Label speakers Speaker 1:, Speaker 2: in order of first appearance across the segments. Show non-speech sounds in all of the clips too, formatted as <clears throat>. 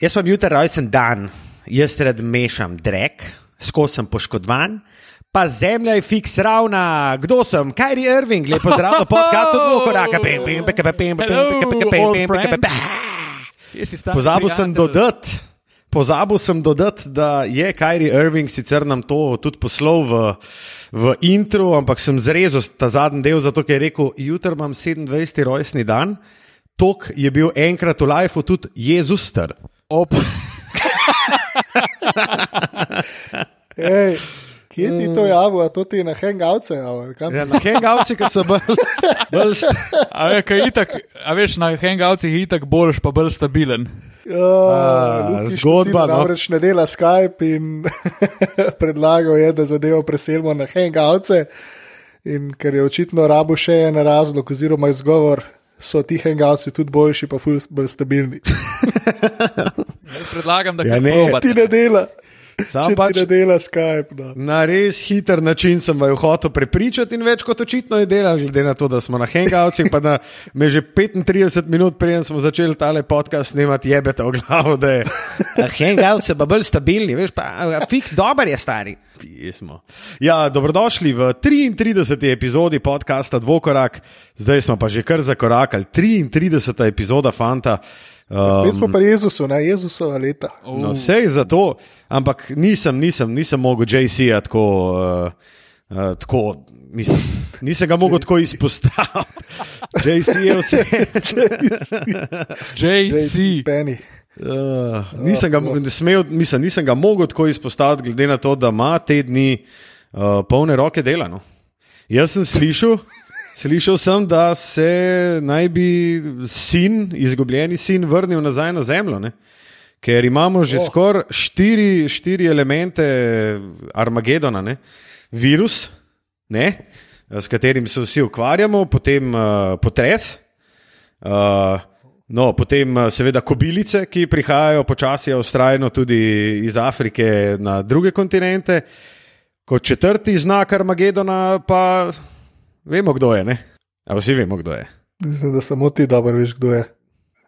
Speaker 1: Jaz pa jutri rojsten dan, jaz rad mešam drek, skozi sem poškodovan, pa zemlja je fiks ravna. Kdo sem? Kajri Irving, lepo zdrav, podkast od dveh koraka. Pozabil sem dodati. Pozabil sem dodati, da je Kajri Irving sicer nam to tudi poslal v, v intro, ampak sem zrezal ta zadnji del, zato ker je rekel: Jutri imam 27. rojstni dan, tok je bil enkrat v lifeu tudi Jezus star.
Speaker 2: Op.
Speaker 3: Ej, kje ti to javlja, to ti je na hangouts?
Speaker 1: Ja, na hangouts, ki so bolj. bolj st-
Speaker 2: A, kaj itak, a veš, na hangoutsih je itak boljš, pa bolj stabilen.
Speaker 1: A, zgodba, no.
Speaker 3: Namreč ne dela Skype in <laughs> predlagal je, da zadevo preselimo na hangouts. In ker je očitno rabo še en razlog, oziroma izgovor, so ti hangouts tudi boljši, pa ful bolj stabilni. <laughs>
Speaker 2: Predlagam, da
Speaker 1: Ja,
Speaker 2: kaj
Speaker 1: ne,
Speaker 2: probate.
Speaker 3: Ti ne dela,
Speaker 1: Sam pač
Speaker 3: ne dela Skype. No.
Speaker 1: na res hiter način sem vaju hotel prepričati in več kot očitno je delal, glede na to, da smo na hangoutsih, pa da me že 35 minut preden smo začeli tale podcast snemati, jebete v glavo, da je hangouts pa bolj stabilni, veš, pa fiks dober je stari. Pismo. Ja, dobrodošli v 33. epizodi podcasta Dvokorak, zdaj smo pa že kar zakorakali. 33. epizoda Fanta.
Speaker 3: Mi smo
Speaker 1: Um,
Speaker 3: pa Jezusu, ne Jezusova leta.
Speaker 1: No, vse za to, ampak nisem, nisem, nisem mogel JC-ja tako, uh, uh, tako mislim, nisem ga mogel tako izpostaviti. <laughs> JC je vse.
Speaker 2: JC.
Speaker 3: Penny.
Speaker 1: Uh, nisem, ga, smel, mislim, nisem ga mogel tako izpostaviti, glede na to, da ima te dni uh, polne roke dela. No. Jaz sem slišal, slišal sem, da se naj bi sin, izgubljeni sin, vrnil nazaj na zemljo. Ne. Ker imamo že
Speaker 3: Oh.
Speaker 1: skoraj štiri, štiri elemente Armagedona, ne? virus, ne? s katerim se vsi ukvarjamo, potem uh, potres, uh, no, potem uh, seveda kobilice, ki prihajajo počasi, ustrajno tudi iz Afrike na druge kontinente. Kot četrti znak Armagedona, pa vemo, kdo je. Ne? A vsi vemo, kdo je.
Speaker 3: Mislim, da samo ti dobro veš, kdo je.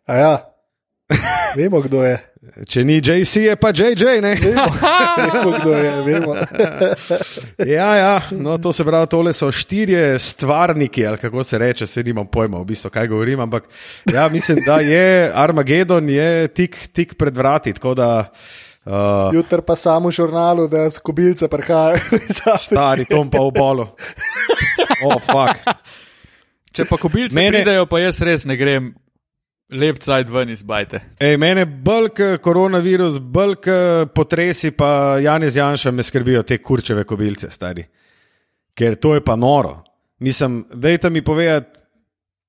Speaker 3: A ja, vemo, kdo je.
Speaker 1: Če ni JC, je pa JJ. Ne?
Speaker 3: Vemo, vemo kdo je. Vemo. <laughs>
Speaker 1: Ja, ja, no, to se pravi, tole so štirje stvarniki, ali kako se reče, se nimam pojma, v bistvu, kaj govorim. Ampak ja, mislim, da je Armagedon je tik, tik pred vrati. tako Da, uh,
Speaker 3: Jutri pa samo v žurnalu, da z kobilce prihajajo <laughs> iz Afrike.
Speaker 1: stari Tom pa v bolu. <laughs> Oh, fuck.
Speaker 2: Če pa kobilci
Speaker 1: Mene-
Speaker 2: pridejo, pa jaz res ne grem lep cajt ven iz bajte.
Speaker 1: Ej, mene bolj koronavirus, bolj potresi, pa Janez Janša me skrbijo te kurčeve kobilce, stari. Ker to je pa noro. Mislim, dajte mi povedati,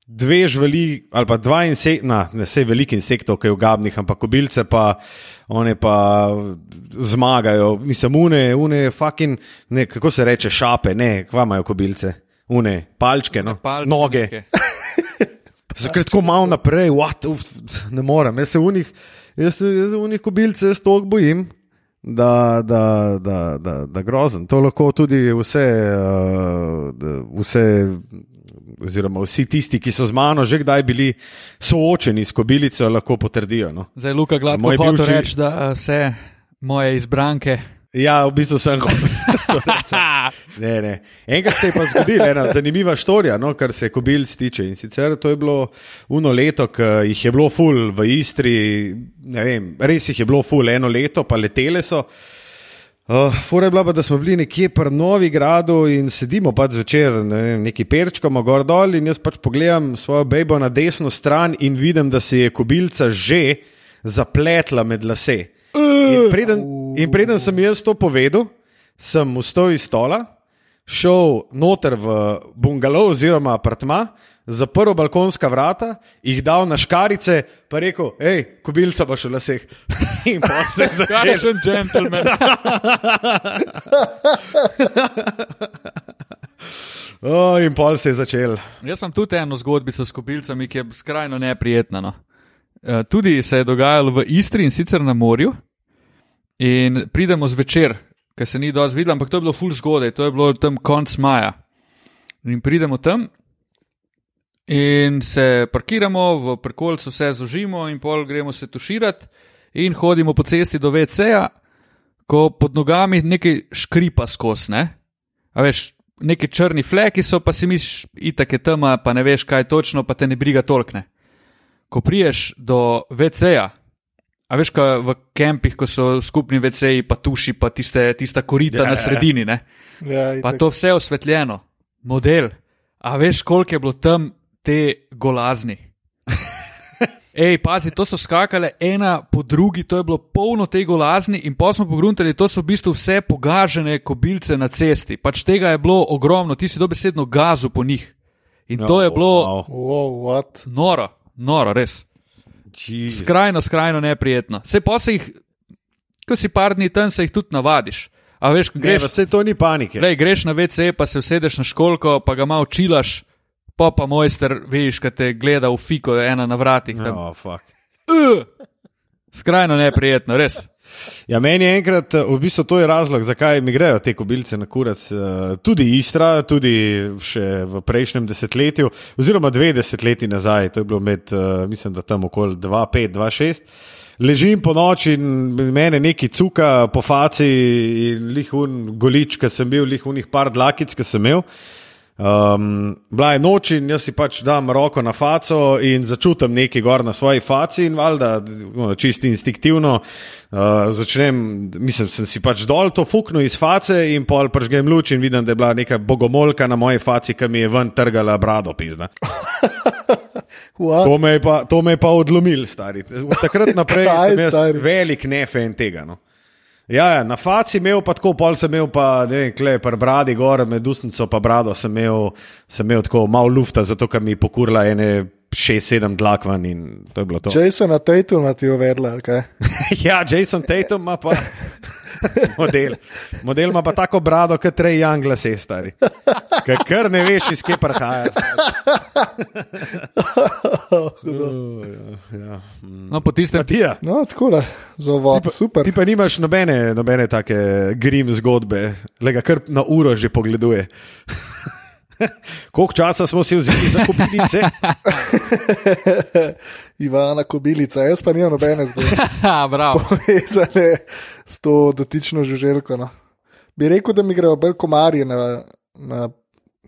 Speaker 1: dve žveli, ali pa dva insekta, ne vse velik insektov, ki je v gabnih, ampak kobilce pa one pa zmagajo. Mislim, une, une, fucking, ne, kako se reče, šape, ne, kva imajo kobilce. Une, palčke, no,
Speaker 2: Palčke
Speaker 1: noge. <laughs> Zakaj tako malo naprej, what, uf, ne morem. Jaz se v njih, jaz se, se v njih kobilce jaz toliko bojim, da, da, da, da, da grozen. To lahko tudi vse, uh, vse, oziroma vsi tisti, ki so z mano že kdaj bili soočeni s kobilico, lahko potrdijo. No.
Speaker 2: Zdaj Luka gladko
Speaker 1: Moj
Speaker 2: hoče
Speaker 1: bivši-
Speaker 2: reči, da eh, vse moje izbranke.
Speaker 1: Ja, v bistvu sem hotel. <laughs> Ne, ne. Enkrat se je pa zgodila ena zanimiva štorija, no, kar se kobil tiče. In sicer to je bilo uno leto, ki jih je bilo ful v Istri, ne vem, res jih je bilo ful eno leto, pa letele so. Uh, Fora je bila, pa, da smo bili nekje pri Novi Gradu in sedimo pač zvečer, ne vem, neki perčkamo gor dol in jaz pač pogledam svojo bejbo na desno stran in vidim, da se je kobilca že zapletla med lase. In preden, in preden sem jaz to povedal, sem vstal iz stola, šel noter v bungalov oziroma apartma, zaprl balkonska vrata, jih dal na škarice, pa rekel, hej, kobilca pa še v laseh. In pa se je začel.
Speaker 2: Kakšen gentleman.
Speaker 1: Oh, in pol se je začel. <laughs>
Speaker 2: Jaz imam tudi eno zgodbico s kobilcami, ki je skrajno neprijetna. No. Eh, Tudi se je dogajalo v Istri in sicer na morju. In pridemo zvečer, ker se ni dosti videlo, ampak to je bilo full zgodaj, to je bilo tam konc maja. In pridemo tam in se parkiramo, v prekolcu vse zožimo in pol gremo se tuširati. in hodimo po cesti do VC-ja, ko pod nogami nekaj škripa skos, ne? A veš, neki črni fleki so, pa si misliš, itak je tema, pa ne veš, kaj točno, pa te ne briga tolkne. Ko priješ do VC-ja, a veš, kaj v kempih, ko so skupni VC-ji, pa tuši, pa tiste, tista korita
Speaker 1: Ja,
Speaker 2: na
Speaker 1: ja, ja.
Speaker 2: sredini, ne?
Speaker 3: Ja,
Speaker 2: Pa
Speaker 3: itak.
Speaker 2: to vse osvetljeno, model. A veš, koliko je bilo tam te golazni? Ej, pazi, to so skakale ena po drugi, to je bilo polno te golazni, in pa smo pogruntali, to so v bistvu vse pogažene kobilce na cesti. Pač tega je bilo ogromno, ti si dobesedno gazu po njih. In to je bilo
Speaker 1: Wow.
Speaker 2: Noro, noro, res.
Speaker 1: Jesus.
Speaker 2: Skrajno, skrajno neprijetno. Vse pa se jih, ko si par dni tam, se jih tudi navadiš. A veš, ko
Speaker 1: Ne,
Speaker 2: greš,
Speaker 1: vse to ni panike.
Speaker 2: Lej, greš na WC, pa se usedeš na školko, pa ga malo čilaš, pa pa mojster, veš, kaj te gleda v fiko, ena na vratih. tam.
Speaker 1: Oh, fuck.
Speaker 2: Uh! Skrajno neprijetno, res.
Speaker 1: Ja, meni je enkrat, v bistvu to je razlog, zakaj mi grejo te kobilce na kurac. eh, Tudi Istra, tudi še v prejšnjem desetletju, oziroma dve desetletji nazaj, to je bilo med, eh, mislim, da tam okoli 2-5, 2-6. Ležim po noči in mene neki cuka po faci in lihun golič, ki sem bil, lihunih par dlakic, ki sem imel. Um, bila je noč in jaz si pač dam roko na faco in začutim nekaj gor na svoji faci, in valjda, no, čisto instinktivno uh, začnem, mislim, sem si pač dol to fuknil iz face in pol pržgem luč in vidim, da je bila neka bogomolka na moji faci, ki mi je ven trgala brado, pizna. <laughs>
Speaker 3: What?
Speaker 1: To me pa, to me je pa odlomil, stari. Od takrat naprej <laughs>
Speaker 3: Kaj,
Speaker 1: sem jaz
Speaker 3: stari?
Speaker 1: velik nefen tega. No. Ja, ja, na faci imel pa tako, pol sem imel pa, ne vem, klej, pa bradi gor, med usnico pa brado sem imel, sem imel tako malo lufta, zato ker mi je pokurla ene 6-7 dlakvan in to je bilo to.
Speaker 3: Jasona Tatuma ti je uvedla, kaj? <laughs>
Speaker 1: ja, Jason Tatum ima pa <laughs> model. Model ima pa tako brado, kot Trey Young glase, stari. Ker kar ne veš, iz kje prihaja. Oh, <laughs> ja, ja. mm.
Speaker 2: No, po tistem,
Speaker 1: Matija,
Speaker 3: No, tako da, za vod, super.
Speaker 1: ti pa nimaš nobene, nobene take grim zgodbe, le ga kar na uro že pogleduje. <laughs> <laughs> Koliko časa smo si vzeli za kupnice? <laughs>
Speaker 3: Ivana Kobilica, jaz pa nimam nobene
Speaker 2: ha, <laughs> bravo.
Speaker 3: povezane s to dotično žuželko. No. Bi rekel, da mi grejo bolj komarji na, na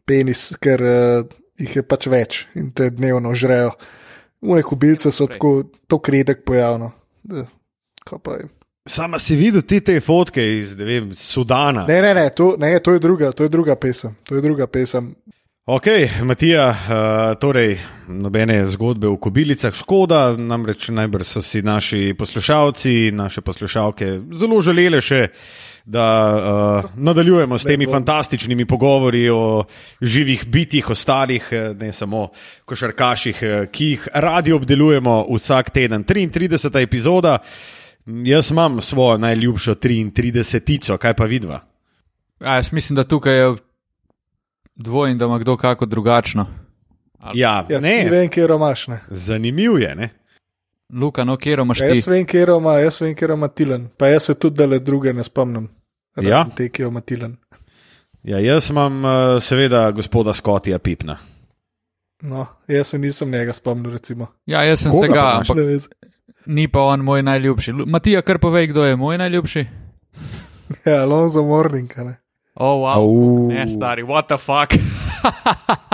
Speaker 3: penis, ker uh, jih je pač več in te dnevno žrejo. Une kobilce so tako, to kredek pojavno. Da, kaj pa je.
Speaker 1: Sama si videl ti te fotke iz ne vem, Sudana.
Speaker 3: Ne, ne, ne, to, ne, to je druga, to je druga pesem. To je druga pesem.
Speaker 1: Ok, Matija, uh, torej nobene zgodbe o kobilicah, škoda, namreč najbrž so si naši poslušalci, naše poslušalke zelo želeli še, da uh, nadaljujemo s temi fantastičnimi pogovori o živih bitjih, ostalih, eh, ne samo košarkaših, ki jih radi obdelujemo vsak teden. 33. epizoda, jaz imam svojo najljubšo 33. kaj pa vidva?
Speaker 2: A, jaz mislim, da tukaj je dvojn, da ima kdo kako drugačno.
Speaker 1: Ja,
Speaker 3: Ja,
Speaker 1: ne,
Speaker 3: vem, kje imaš. Ne.
Speaker 1: zanimiv je, ne?
Speaker 2: Luka, no, kjer imaš
Speaker 3: Ja,
Speaker 2: ti?
Speaker 3: jaz vem, kje ima, jaz vem, kje ima Tilen. Pa jaz se tudi dale druge ne spomnim.
Speaker 1: Ja?
Speaker 3: Te, ki jo ima Tilen.
Speaker 1: Ja, jaz imam uh, seveda gospoda Skotija Pipna.
Speaker 3: No, jaz se nisem njega spomnil, recimo.
Speaker 2: Ja, jaz sem
Speaker 1: Koga
Speaker 2: se ga,
Speaker 1: pa imaš?
Speaker 2: ampak. Ni pa on moj najljubši. Matija, kar povej, kdo je moj najljubši? <laughs>
Speaker 3: Ja, Alonso Morning. a Ne.
Speaker 2: O, oh, wow.
Speaker 1: Au.
Speaker 2: Ne, stari, what the fuck. <laughs>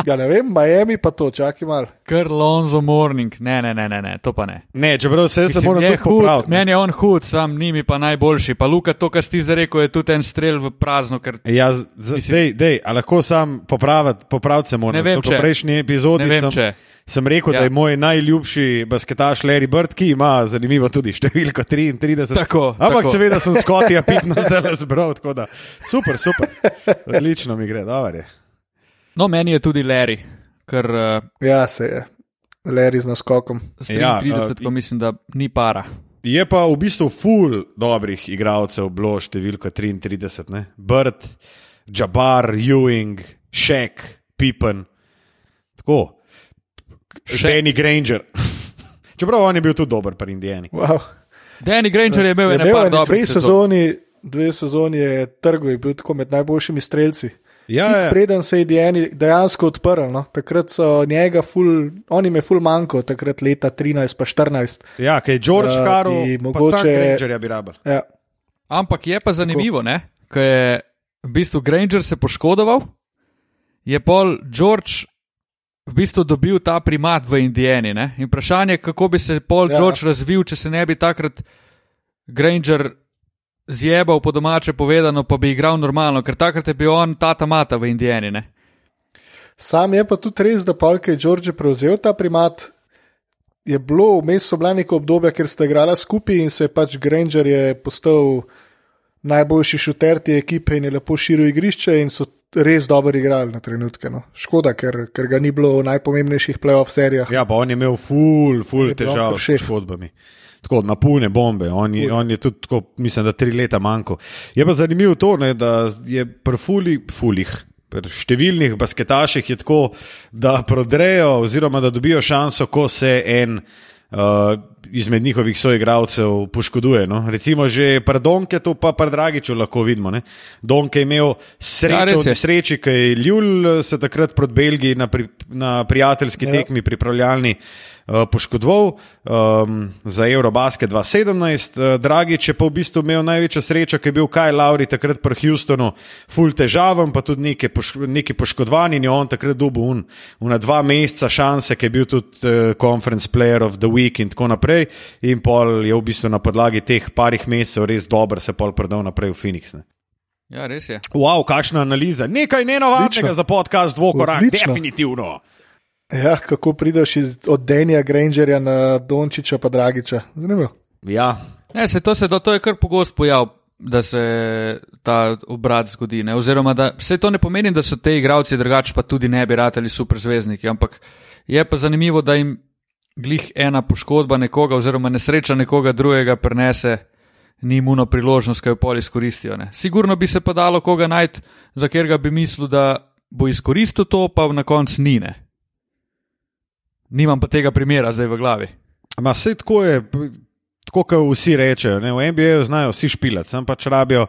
Speaker 3: Ja, ne vem, Miami pa to, čakaj mal.
Speaker 2: Kar Lonzo Morning, ne, ne, ne, ne, ne to pa ne.
Speaker 1: Ne, čeprav se jaz se
Speaker 2: Mislim,
Speaker 1: moram
Speaker 2: hud,
Speaker 1: popraviti.
Speaker 2: meni je on hud, sam njimi pa najboljši. Pa Luka, to, kar si zdaj rekel, je tudi en strel v prazno, ker
Speaker 1: Ja, z-
Speaker 2: Mislim-
Speaker 1: dej, dej, a lahko sam popraviti, popraviti se moram.
Speaker 2: Ne vem, če.
Speaker 1: V prejšnji epizodi
Speaker 2: ne vem,
Speaker 1: sem,
Speaker 2: če.
Speaker 1: Sem rekel, ja.
Speaker 2: Ja.
Speaker 1: da je moj najljubši basketaš Larry Bird, ki ima zanimivo tudi številko 33.
Speaker 2: Tako,
Speaker 1: Ampak
Speaker 2: tako.
Speaker 1: seveda sem Skotija Pipna zdaj le zbral, tako da super, super. Odlično mi gre, dobro je.
Speaker 2: No, meni je tudi Larry, ker uh,
Speaker 3: Ja, se je. Larry z naskokom.
Speaker 2: s
Speaker 1: Ja,
Speaker 2: 33,
Speaker 1: uh,
Speaker 2: pa mislim, da ni para.
Speaker 1: Je pa v bistvu full dobrih igralcev bilo številka 33. Ne? Bird, Jabbar, Ewing, Shaq, Pippen. Tako.
Speaker 2: Shaq.
Speaker 1: Danny Granger. <laughs> Čeprav on je bil tudi dober pri Indijani.
Speaker 3: Wow.
Speaker 2: Danny Granger je imel
Speaker 3: Je imel
Speaker 2: par
Speaker 3: ene
Speaker 2: dobrih
Speaker 3: dve
Speaker 2: sezon.
Speaker 3: sezoni, dve sezoni je trgov, je bil tako med najboljšimi strelci.
Speaker 1: Ja, ja.
Speaker 3: Preden se je Dieni dejansko odprl, no? takrat so njega, ful, on jim je ful manjko, takrat leta 13 pa 14.
Speaker 1: Ja, kaj je George
Speaker 3: Eh,
Speaker 1: Caro,
Speaker 3: bi
Speaker 1: mogoče...
Speaker 3: mogoče-
Speaker 1: Grangerja bi rabil.
Speaker 3: Ja.
Speaker 2: Ampak je pa zanimivo, ne? ker je v bistvu Granger se poškodoval, je pol George v bistvu dobil ta primat v Indijani. Ne? In vprašanje je, kako bi se pol
Speaker 3: Ja.
Speaker 2: George razvil, če se ne bi takrat Granger zjebal po domače povedano, pa bi igral normalno, ker takrat je bil on tata mata v Indijani. Ne?
Speaker 3: Sam je pa tudi res, da Polk je George prevzel ta primat. Je bilo vmes so bila neka obdobja, ker sta igrala skupaj in se je pač Granger je postal najboljši šuter te ekipe in je lepo širil igrišče in so res dobro igrali na trenutke. No. Škoda, ker, ker ga ni bilo v najpomembnejših playoff serijah.
Speaker 1: Ja, pa on je imel ful, ful težav s poškodbami. Tako na pune bombe, on je, on je tudi, tako, mislim, da tri leta manjko. Je pa zanimivo to, ne, da je pri fuli, fulih, pri številnih basketaših je tako, da prodrejo oziroma da dobijo šanso, ko se en uh, izmed njihovih soigralcev poškoduje. No. Recimo že pri Donke, to pa pri Dragiču lahko vidimo. Ne. Donke je imel srečo
Speaker 2: res
Speaker 1: v nesreči, ki je Ljul se takrat proti Belgiji na, pri, na prijateljski
Speaker 3: Ja.
Speaker 1: ja. tekmi pripravljalni uh, poškodoval um, za Eurobasket 2017. Uh, Dragič je pa v bistvu imel največjo srečo, ker je bil Kaj Lauri takrat pri Houstonu, full težaven, pa tudi neki, poš neki poškodovani in je on takrat dobil un, una dva meseca šanse, ki je bil tudi uh, Conference Player of the Week in tako naprej. In pol je v bistvu na podlagi teh parih mesecev res dober se pol predal naprej v Phoenix. Ne.
Speaker 2: Ja, res je.
Speaker 1: Wow, kakšna analiza. Nekaj nenavadnega
Speaker 3: Odlično.
Speaker 1: za podcast dvokorak,
Speaker 3: Odlično.
Speaker 1: definitivno.
Speaker 3: Ja, kako prideš iz, od Denija Grangerja na Dončiča pa Dragiča. Zanimivo.
Speaker 1: Ja,
Speaker 2: Ne, se to, se, to, to je kar pogost pojav, da se ta obrat zgodi. Ne? Oziroma, da vse to ne pomeni, da so te igravci drugače, pa tudi ne bi rateli super zvezdniki. Ampak je pa zanimivo, da jim glih ena poškodba nekoga, oziroma nesreča nekoga drugega prenese. Ni imuno priložnost, ki jo pol izkoristijo. Ne. Sigurno bi se pa dalo koga najti, za katerega bi mislil, da bo izkoristil to, pa na koncu ni. Ne. Nimam pa tega primera zdaj v glavi.
Speaker 1: Ma vse tako je, tako kot vsi rečejo. Ne? V NBA-ju znajo vsi špilati, sem pač rabijo,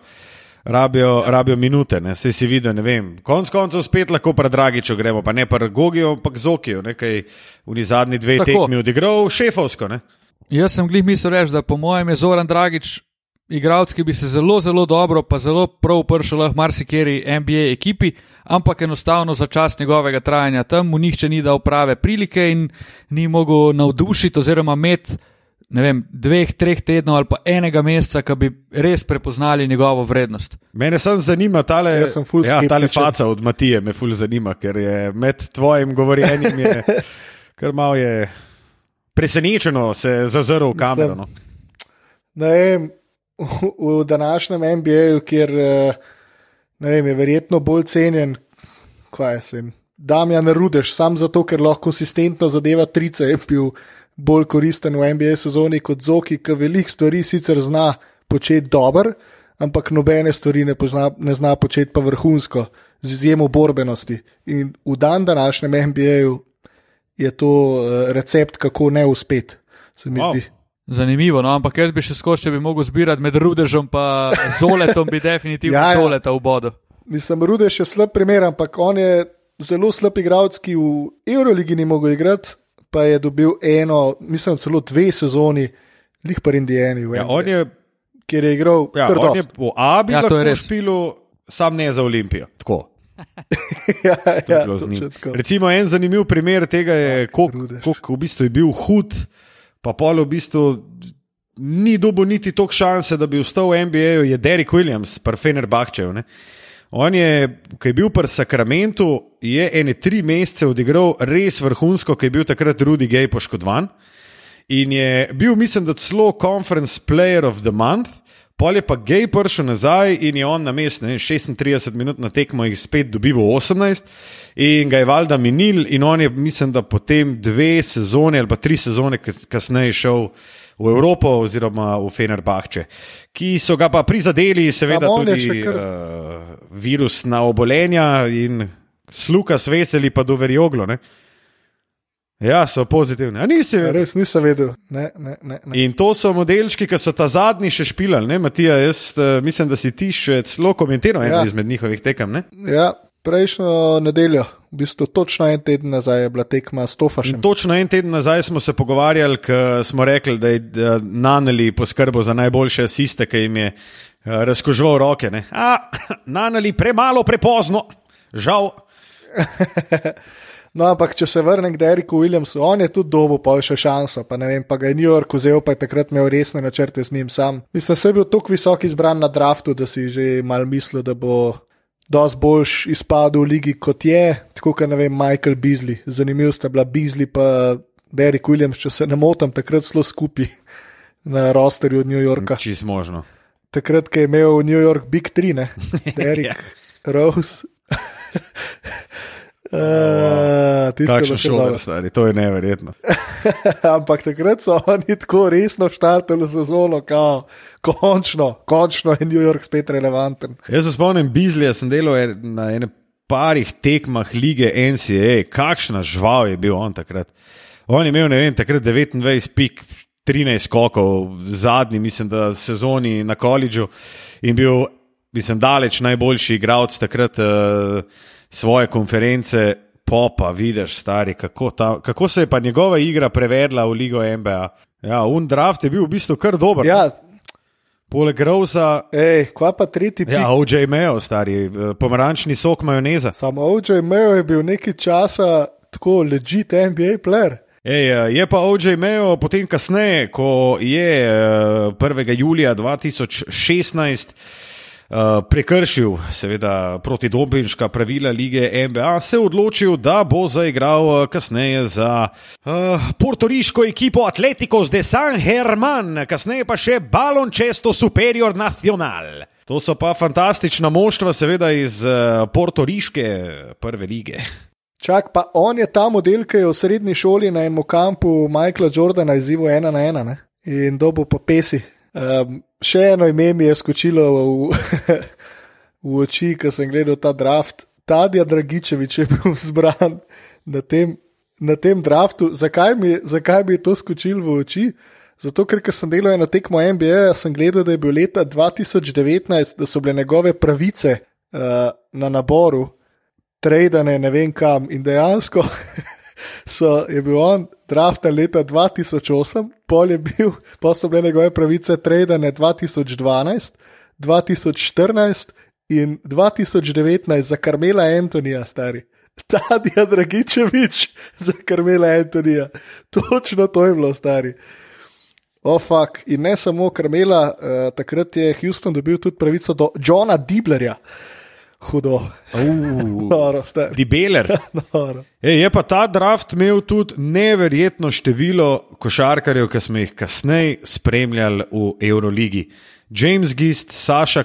Speaker 1: rabijo, rabijo minute. Ne? Sej si videl, ne vem. Konec koncev spet lahko pred Dragičo gremo, pa ne pred Gogijo, ampak z Okijo, nekaj v zadnji dve
Speaker 2: Tako.
Speaker 1: tekmi odigral, šefovsko. Ne?
Speaker 2: Jaz sem glih mislil reči, da po mojem je Zoran Dragič igralec, ki bi se zelo, zelo dobro, pa zelo prav pršel lahko marsikeri NBA ekipi, ampak enostavno za čas njegovega trajanja tam mu nihče ni dal prave prilike in ni mogel navdušiti oziroma imeti. Ne vem, dveh, treh tednov ali pa enega meseca, ki bi res prepoznali njegovo vrednost.
Speaker 1: Mene samo zanima tale,
Speaker 3: ful
Speaker 1: ja, tale faca od Matije, me ful zanima, ker je med tvojim govorjenjem je, <laughs> kar malo je presenečeno se zazrl v kamero. No.
Speaker 3: Ne vem, v, v današnjem NBA-ju, kjer eh, vem, je verjetno bolj cenjen, kaj jaz vem. Damjan Rudeš, sam zato, ker lahko konsistentno zadeva trice, je bil bolj koristen v NBA sezoni kot Zoki, ki veliko stvari sicer zna početi dobro, ampak nobene stvari ne, pozna, ne zna početi pa vrhunsko, z izjemo borbenosti. In v dan današnjem NBA-ju je to eh, recept, kako ne uspeti, se mi
Speaker 1: Wow.
Speaker 3: zdi.
Speaker 2: Zanimivo, no, ampak jaz bi še skoči, če bi mogel zbirati med Rudežom in Zoletom, bi <laughs> definitivno
Speaker 3: Ja,
Speaker 2: ja. Zoleta v bodu.
Speaker 3: Mislim, Rudeš je slab primer, ampak on je zelo slab igralec, ki v Euroligi ni mogel igrati, pa je dobil eno, mislim, celo dve sezoni, lih pa Indijani,
Speaker 1: Ja, on je,
Speaker 3: kjer je igral
Speaker 1: ja,
Speaker 3: kar
Speaker 1: on je v Abi
Speaker 2: Ja, to je
Speaker 1: lahko
Speaker 2: res.
Speaker 1: špilu, sam ne za Olimpijo. Tako. <laughs>
Speaker 3: ja,
Speaker 1: To je
Speaker 3: ja, tako.
Speaker 1: Recimo en zanimiv primer tega je, koliko v bistvu je bil hud, pa pol v bistvu ni dobil niti toliko šanse, da bi vstal v NBA-ju, je Derek Williams, pa Fenerbahčev. ne. On je, ki je bil pri Sakramentu, je ene tri mesece odigral res vrhunsko, ki je bil takrat Rudy Gay poškodovan. In je bil, mislim, da celo Conference Player of the Month, pol je pa Gay prišel nazaj in je on na mestu 36 minut na tekmo jih spet dobival 18 in ga je valjda minil in on je, mislim, da potem dve sezone ali pa tri sezone kas- kasneje šel v Evropo oziroma v Fenerbahče, ki so ga pa prizadeli, seveda, tudi
Speaker 3: kar-
Speaker 1: uh, virusna obolenja in sluka sveseli pa do verjoglo. Ne? Ja, so pozitivni. A nisi vedel?
Speaker 3: Res nisem vedel. Ne, ne, ne, ne.
Speaker 1: In to so modelčki, ki so ta zadnji še špilali, ne, Matija? Jaz uh, mislim, da si ti še celo komentiral eno
Speaker 3: Ja.
Speaker 1: izmed njihovih tekem. Ne?
Speaker 3: Ja, prejšnjo nedeljo, v bistvu točno en teden nazaj, je bila tekma s Tofašem.
Speaker 1: Točno en teden nazaj smo se pogovarjali, ker smo rekli, da je Naneli poskrbel za najboljše asiste, ki jim je eh, razkožval roke. Ne? A, <clears throat> Naneli premalo, prepozno, žal. <laughs>
Speaker 3: No, ampak če se vrnem k Deriku Williamsu, on je tudi dobil pa še šanso, pa ne vem, pa ga je New York vzel, pa je takrat imel resne načrte z njim sam. Mislim, da je bil tako visok izbran na draftu, da si že mal mislil, da bo dosti boljš izpadel v ligi kot je, tako kot ne vem, Michael Beasley. Zanimiv sta bila Beasley pa Derik Williams, če se ne motim, takrat zelo skupaj <laughs> na rosterju od New Yorka.
Speaker 1: Čist možno.
Speaker 3: Takrat, ko je imel New York Big 3, ne, <laughs> Derik,
Speaker 1: Ja.
Speaker 3: Rose. Uh,
Speaker 1: Kakšen šoler, stari, to je neverjetno. <laughs>
Speaker 3: Ampak takrat so oni tako resno štartali sezono, kao, končno, končno je New York spet relevanten.
Speaker 1: Jaz se spomnim, Bizlija sem delal er- na ene parih tekmah lige NCAA, kakšna žval je bil on takrat. On je imel, ne vem, takrat 29 pik, 13 skokov, zadnji, mislim, da sezoni na koledžu in bil, mislim, daleč najboljši igralec takrat uh, svoje konference. Popa, vidiš, stari, kako, ta, kako se je pa njegova igra prevedla v Ligo NBA. Ja, un draft je bil v bistvu kar dober.
Speaker 3: Ja,
Speaker 1: Poleg Rosa,
Speaker 3: ej, kva pa tretji pik.
Speaker 1: ja, OJ Mayo, stari, eh, pomarančni sok majoneza.
Speaker 3: Samo OJ Mayo je bil nekaj časa tako legit NBA player.
Speaker 1: Ej, eh, je pa OJ Mayo potem kasneje, ko je eh, 1. julija 2016 eh, prekršil, seveda, protidopinška pravila lige NBA, se je odločil, da bo zaigral eh, kasneje za uh, portoriško ekipo Atleticos de San Germán, kasneje pa še Baloncesto Superior Nacional. To so pa fantastična moštva, seveda iz uh, portoriške prve lige.
Speaker 3: Čak pa on je ta model, ki je v srednji šoli na enem kampu Michaela Jordana izzival ena na ena ne? in dobo po pesi. Um, še eno ime mi je skočilo v, <laughs> v oči, ko sem gledal ta draft. Tadija Dragičevič je bil zbran na tem, na tem draftu. Zakaj mi, zakaj mi je to skočilo v oči? Zato, ker sem delal na tekmo NBA, sem gledal, da je bil leta 2019, da so bile njegove pravice uh, na naboru tradane ne vem kam in dejansko <laughs> so, je bil on draftan leta 2008, pol je bil, pa so bile njegove pravice tradane 2012, 2014 in 2019 za Karmela Antonija, stari. Tadija Dragičevič za Karmela Antonija. Točno to je bilo, stari. O, oh. In ne samo Karmela, uh, takrat je Houston dobil tudi pravico do Johna Diblerja. Hudo. <laughs> Noro.
Speaker 1: Dibeler. <laughs>
Speaker 3: Noro.
Speaker 1: Ej, je pa ta draft imel tudi neverjetno število košarkarjev, ki smo jih kasneje spremljali v Euroligi. James Gist, Saša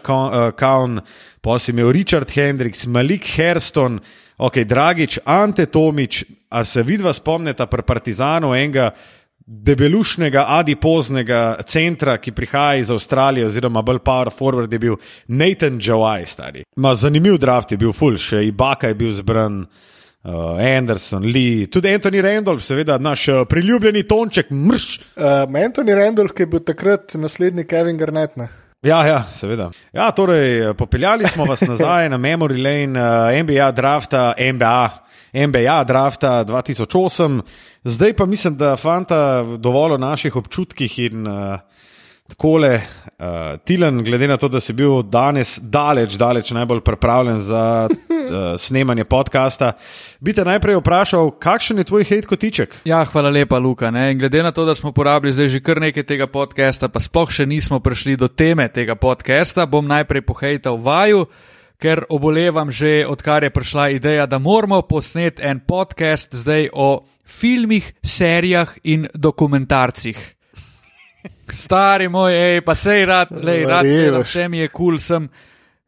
Speaker 1: Kaun, pa si imel Richard Hendricks, Malik Herston, ok, Dragič, Ante Tomič, a se vidva spomnita pri Partizanu enega debelušnega, adipoznega centra, ki prihaja iz Avstralije, oziroma bolj power forward je bil Nathan Jawai, stari. Ma zanimiv draft je bil, full, še Ibaka je bil zbran. Uh, Anderson, Lee, tudi Anthony Randolph, seveda naš uh, priljubljeni tonček, mrš.
Speaker 3: Uh, Anthony Randolph, ki je bil takrat naslednik Kevin Garnett. Ne?
Speaker 1: Ja, ja, seveda. Ja, torej, popeljali smo vas nazaj na Memory Lane, uh, NBA drafta, NBA, NBA drafta 2008, zdaj pa mislim, da fanta dovolj o naših občutkih in uh, takole. Uh, Tilen, glede na to, da si bil danes daleč, daleč najbolj pripravljen za uh, <laughs> snemanje podcasta, bi te najprej vprašal, kakšen je tvoj hate kotiček?
Speaker 2: Ja, hvala lepa, Luka. Ne? In glede na to, da smo porabili zdaj že kar nekaj tega podcasta, pa sploh še nismo prišli do teme tega podcasta, bom najprej pohejtal vaju, ker obolevam že, odkar je prišla ideja, da moramo posneti en podcast zdaj o filmih, serijah in dokumentarcih. Stari moj, ej, pa sej rad, lej, rad,
Speaker 3: Verjameš.
Speaker 2: vse mi je kul, cool, sem.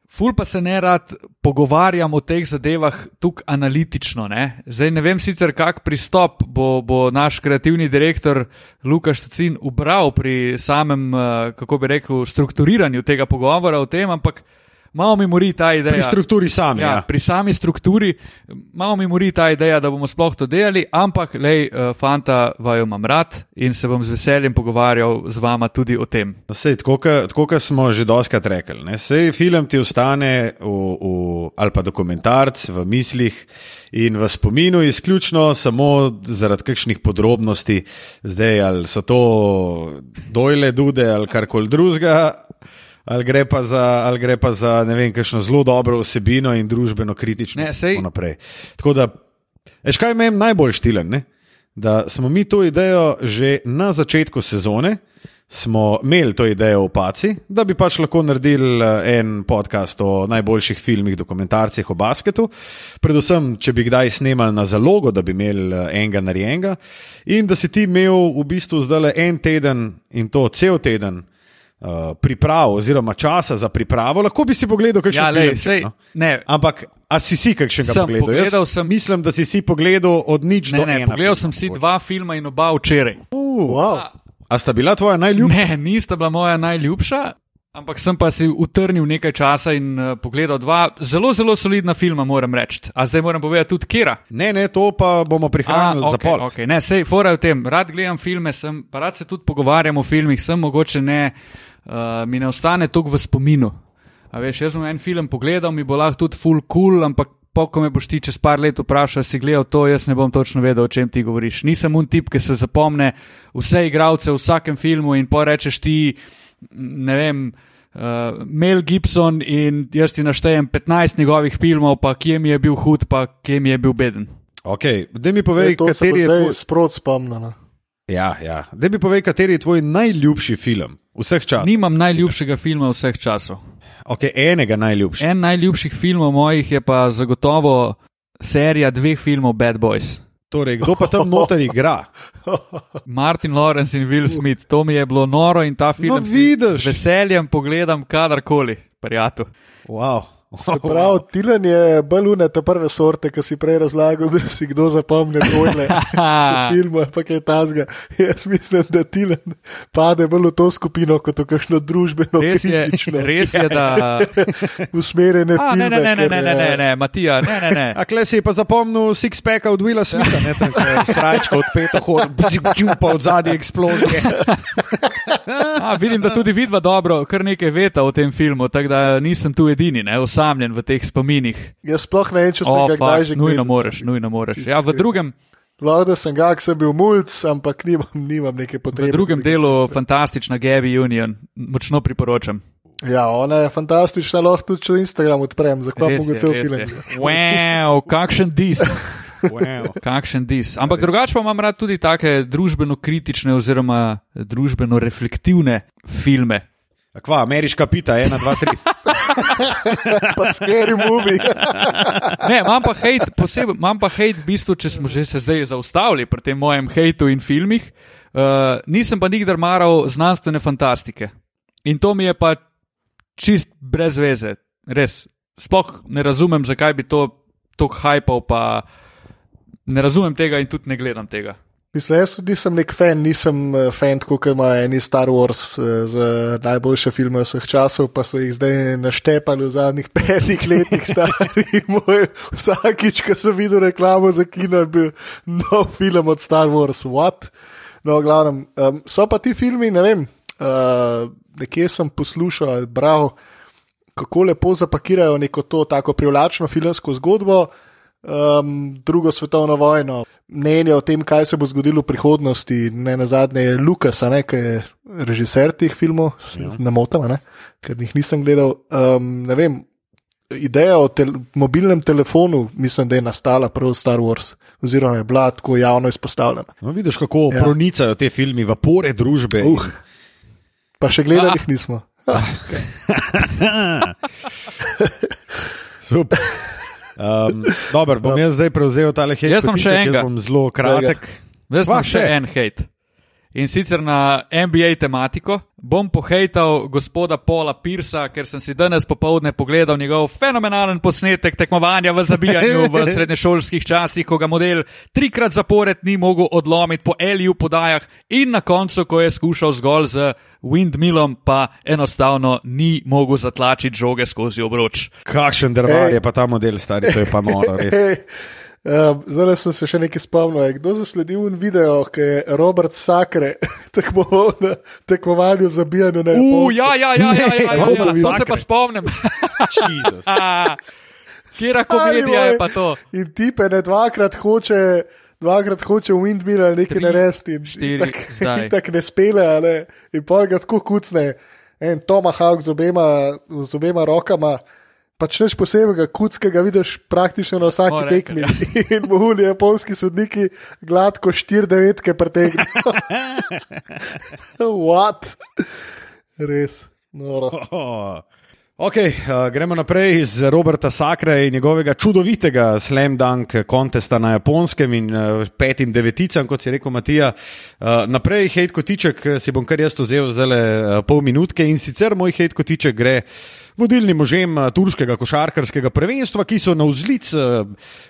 Speaker 2: Ful pa se ne rad pogovarjam o teh zadevah tukaj analitično. Ne? Zdaj ne vem sicer, kak pristop bo, bo naš kreativni direktor Lukaš Tucin ubral pri samem, eh, kako bi rekel, strukturiranju tega pogovora o tem, ampak malo mi mori ta ideja.
Speaker 1: Pri strukturi sami.
Speaker 2: Ja,
Speaker 1: Ja,
Speaker 2: pri sami strukturi, malo mi mori ta ideja, da bomo sploh to delali, ampak, lej, uh, fanta, vaju imam rad in se bom z veseljem pogovarjal z vama tudi o tem.
Speaker 1: Sej, tako, kot smo že doskrat rekli. ne, Sej film ti ostane v, v, ali pa dokumentarc v mislih in v spominu, izključno samo zaradi kakšnih podrobnosti, zdaj ali so to dojle, dude ali karkoli drugega. Ali gre pa za, ali gre pa za ne vem, kakšno zelo dobro vsebino in družbeno kritično.
Speaker 2: Ne, sej-
Speaker 1: tako naprej. Tako da, veš kaj meni najbolj štilen? Ne? Da smo mi to idejo že na začetku sezone, smo imeli to idejo v Paci, da bi pač lahko naredili eh, en podcast o najboljših filmih, dokumentarcih o basketu. Predvsem, če bi kdaj snemali na zalogo, da bi imeli eh, enega narejenega, in da si ti imel v bistvu zdaj en teden in to cel teden. Uh, priprav, oziroma časa za pripravo, lahko bi si pogledal, kakšen
Speaker 2: Ja,
Speaker 1: film.
Speaker 2: lej, sej, ne,
Speaker 1: Ampak, a si si kakšnega
Speaker 2: Sem,
Speaker 1: pogledal?
Speaker 2: pogledal
Speaker 1: Jaz
Speaker 2: sem-
Speaker 1: Mislim, da si si pogledal od nič
Speaker 2: ne,
Speaker 1: do
Speaker 2: ne,
Speaker 1: ena.
Speaker 2: pogledal sem
Speaker 1: filma,
Speaker 2: si
Speaker 1: mogoče.
Speaker 2: dva filma in oba včeraj.
Speaker 1: Uh,
Speaker 3: Wow.
Speaker 1: a sta bila tvoja najljubša?
Speaker 2: Ne, nista bila moja najljubša, ampak sem pa si utrnil nekaj časa in uh, pogledal dva zelo, zelo solidna filma, moram reči. A zdaj moram povedati tudi, kera.
Speaker 1: Ne, ne, to pa bomo prihranili
Speaker 2: A,
Speaker 1: za
Speaker 2: okay,
Speaker 1: pol.
Speaker 2: okay. Ne, sej, fora je v tem, rad gledam filme, sem, pa rad se tudi pogovarjam o filmih, sem mogoče ne, uh, mi ne ostane toliko v spominu. A veš, jaz bom en film pogledal, mi bo lahko tudi full cool, ampak po, ko me boš ti čez par let vprašal, si gledal to, jaz ne bom točno vedel, o čem ti govoriš. Nisem un tip, ki se zapomne vse igralce v vsakem filmu in pa rečeš ti, ne vem. Uh, Mel Gibson in jaz ti naštejem 15 njegovih filmov, pa kje mi je bil hud, pa kje mi je bil beden.
Speaker 1: Okay, da mi povej,
Speaker 3: se
Speaker 1: kateri je tvoj.
Speaker 3: sprot spomnila.
Speaker 1: Ja, ja. Da mi povej, kateri je tvoj najljubši film vseh časov.
Speaker 2: Nimam najljubšega filma vseh časov.
Speaker 1: Okay, enega najljubšega.
Speaker 2: En najljubših filmov mojih je pa zagotovo serija dveh filmov Bad Boys.
Speaker 1: Torej, kdo pa tam noter igra? <laughs>
Speaker 2: Martin Lawrence in Will Smith, to mi je bilo noro in ta film
Speaker 1: No,
Speaker 2: z veseljem pogledam kadarkoli, prijatelj.
Speaker 1: Wow.
Speaker 3: Prav, Tilan je balune te prve sorte, ki si prej razlagal, da si kdo zapomne dvojne <laughs> filme, pa kaj tazga. Jaz mislim, da Tilan pade bolj v to skupino, kot v kakšno družbeno
Speaker 2: Res je,
Speaker 3: kritično
Speaker 2: res je, da. <laughs>
Speaker 3: usmerjene
Speaker 2: A,
Speaker 3: filme.
Speaker 2: ne, ne, ne, ne, ne, ne, ne,
Speaker 3: eh,
Speaker 2: ne, Matija, ne, ne, ne. <laughs>
Speaker 1: A kle si je pa zapomnil six-packa od Willa Smitha, ne tam se srajčka od peta hor, pa od zadnje eksplozije.
Speaker 2: A, vidim, da tudi vidva dobro, kar nekaj veta o tem filmu, tako da nisem tu edini, ne, osamljen v teh spominih.
Speaker 3: Jaz sploh ne vem, če sem
Speaker 2: O,
Speaker 3: ga
Speaker 2: pa,
Speaker 3: kdaj že
Speaker 2: nujno
Speaker 3: gledal.
Speaker 2: moreš, nujno moreš. Ja, v drugem,
Speaker 3: Lahko da sem ga, sem bil mulj, ampak nimam, nimam neke potrebe.
Speaker 2: v drugem delu fantastična Gabi Union, močno priporočam.
Speaker 3: Ja, ona je fantastična, lahko tudi če Instagram odprem, zakaj
Speaker 2: je,
Speaker 3: cel
Speaker 2: res
Speaker 3: film.
Speaker 2: je. Wow, kakšen dis. <laughs>
Speaker 1: Wow.
Speaker 2: Kakšen dis. Ampak drugače pa imam rad tudi take družbeno-kritične oziroma družbeno-reflektivne filme.
Speaker 1: A Kva, ameriška pita, ena, dva, tri. <laughs>
Speaker 3: Pa scary movie.
Speaker 2: Ne, imam pa hate, posebej, imam pa hate v bistvu, če smo že se zdaj zaustavili pri tem mojem hejtu in filmih. Uh, nisem pa nikdar maral znanstvene fantastike. In to mi je pa čist brez veze, res. Sploh ne razumem, zakaj bi to tako hajpal, pa ne razumem tega in tudi ne gledam tega.
Speaker 3: Mislim, jaz tudi nisem nek fan, nisem eh, fan, kot ima eni Star Wars eh, za najboljše filme vseh časov, pa so jih zdaj naštepali v zadnjih <laughs> petih letih, stari <laughs> moj. Vsakič, ko sem videl reklamo za kino, je bil nov film od Star Wars, what? No, glavnem, um, so pa ti filmi, ne vem, uh, nekje sem poslušal ali bral, kako lepo zapakirajo neko to tako privlačno filmsko zgodbo, um, drugo svetovno vojno, mnenje o tem, kaj se bo zgodilo v prihodnosti. Ne na zadnje je Lukas, ki je režiser teh filmov, ja. ne motim, a ne, ker jih nisem gledal. Um, ne vem, ideja o tel mobilnem telefonu, mislim, da je nastala prav Star Wars, oziroma je bila tako javno izpostavljena.
Speaker 1: No, vidiš, kako
Speaker 3: Ja.
Speaker 1: pronicajo te filmi v pore družbe.
Speaker 3: Uh. Pa še gledali
Speaker 2: Ah.
Speaker 3: jih nismo. <laughs>
Speaker 1: Super. Um, dobro, bom jaz zdaj prevzel tale hit.
Speaker 2: Jaz imam še enega.
Speaker 1: Bom zelo kratek.
Speaker 2: Jaz še
Speaker 1: še.
Speaker 2: en hate. In sicer na NBA tematiko. Bom pohejtal gospoda Paula Pirsa, ker sem si danes popovdne pogledal njegov fenomenalen posnetek tekmovanja v zabijanju v <laughs> srednješolskih časih, ko ga model trikrat zapored ni mogel odlomiti po Eliju podajah in na koncu, ko je skušal zgolj z windmillom, pa enostavno ni mogel zatlačiti žoge skozi obroč.
Speaker 1: Kakšen drvar je pa ta model, stari, to je pa noro. res. <laughs>
Speaker 3: Um, zdaj sem se še nekaj spomnil. je Kdo zasledil un video, ki je Robert Sakre <laughs> tekmoval na tekmovanju za bijanju na
Speaker 2: Uf,
Speaker 3: Japonskem?
Speaker 2: ja, ja, ja, ja, ja, ja, ja.
Speaker 3: Robert
Speaker 2: Samo se pa spomnim. <laughs> Kjera
Speaker 3: Stari
Speaker 2: komedija je pa to?
Speaker 3: In tipe ne dvakrat hoče. Dvakrat hoče v windmill ali nekaj narediti, in
Speaker 2: štiri,
Speaker 3: in tako <laughs> ne spele, ali, in pa ga tako kucne, en Tomahawk z obema, z obema rokama. Pač neč posebnega kuckega vidiš praktično na vsaki
Speaker 2: rekli,
Speaker 3: tekmi. <laughs> In bohuli japonski sodniki gladko 4-9 pretegnejo. <laughs> What? Res. Noro. <laughs>
Speaker 1: Oh. Ok, uh, gremo naprej z Roberta Sakra in njegovega čudovitega slam dunk kontesta na japonskem in uh, petim deveticam, kot si rekel Matija. Uh, naprej, hejt kotiček, si bom kar jaz vzel zdaj uh, pol minutke in sicer moj hejt kotiček gre vodilnim možem eh, turškega košarkarskega prvenstva, ki so na vzlic eh,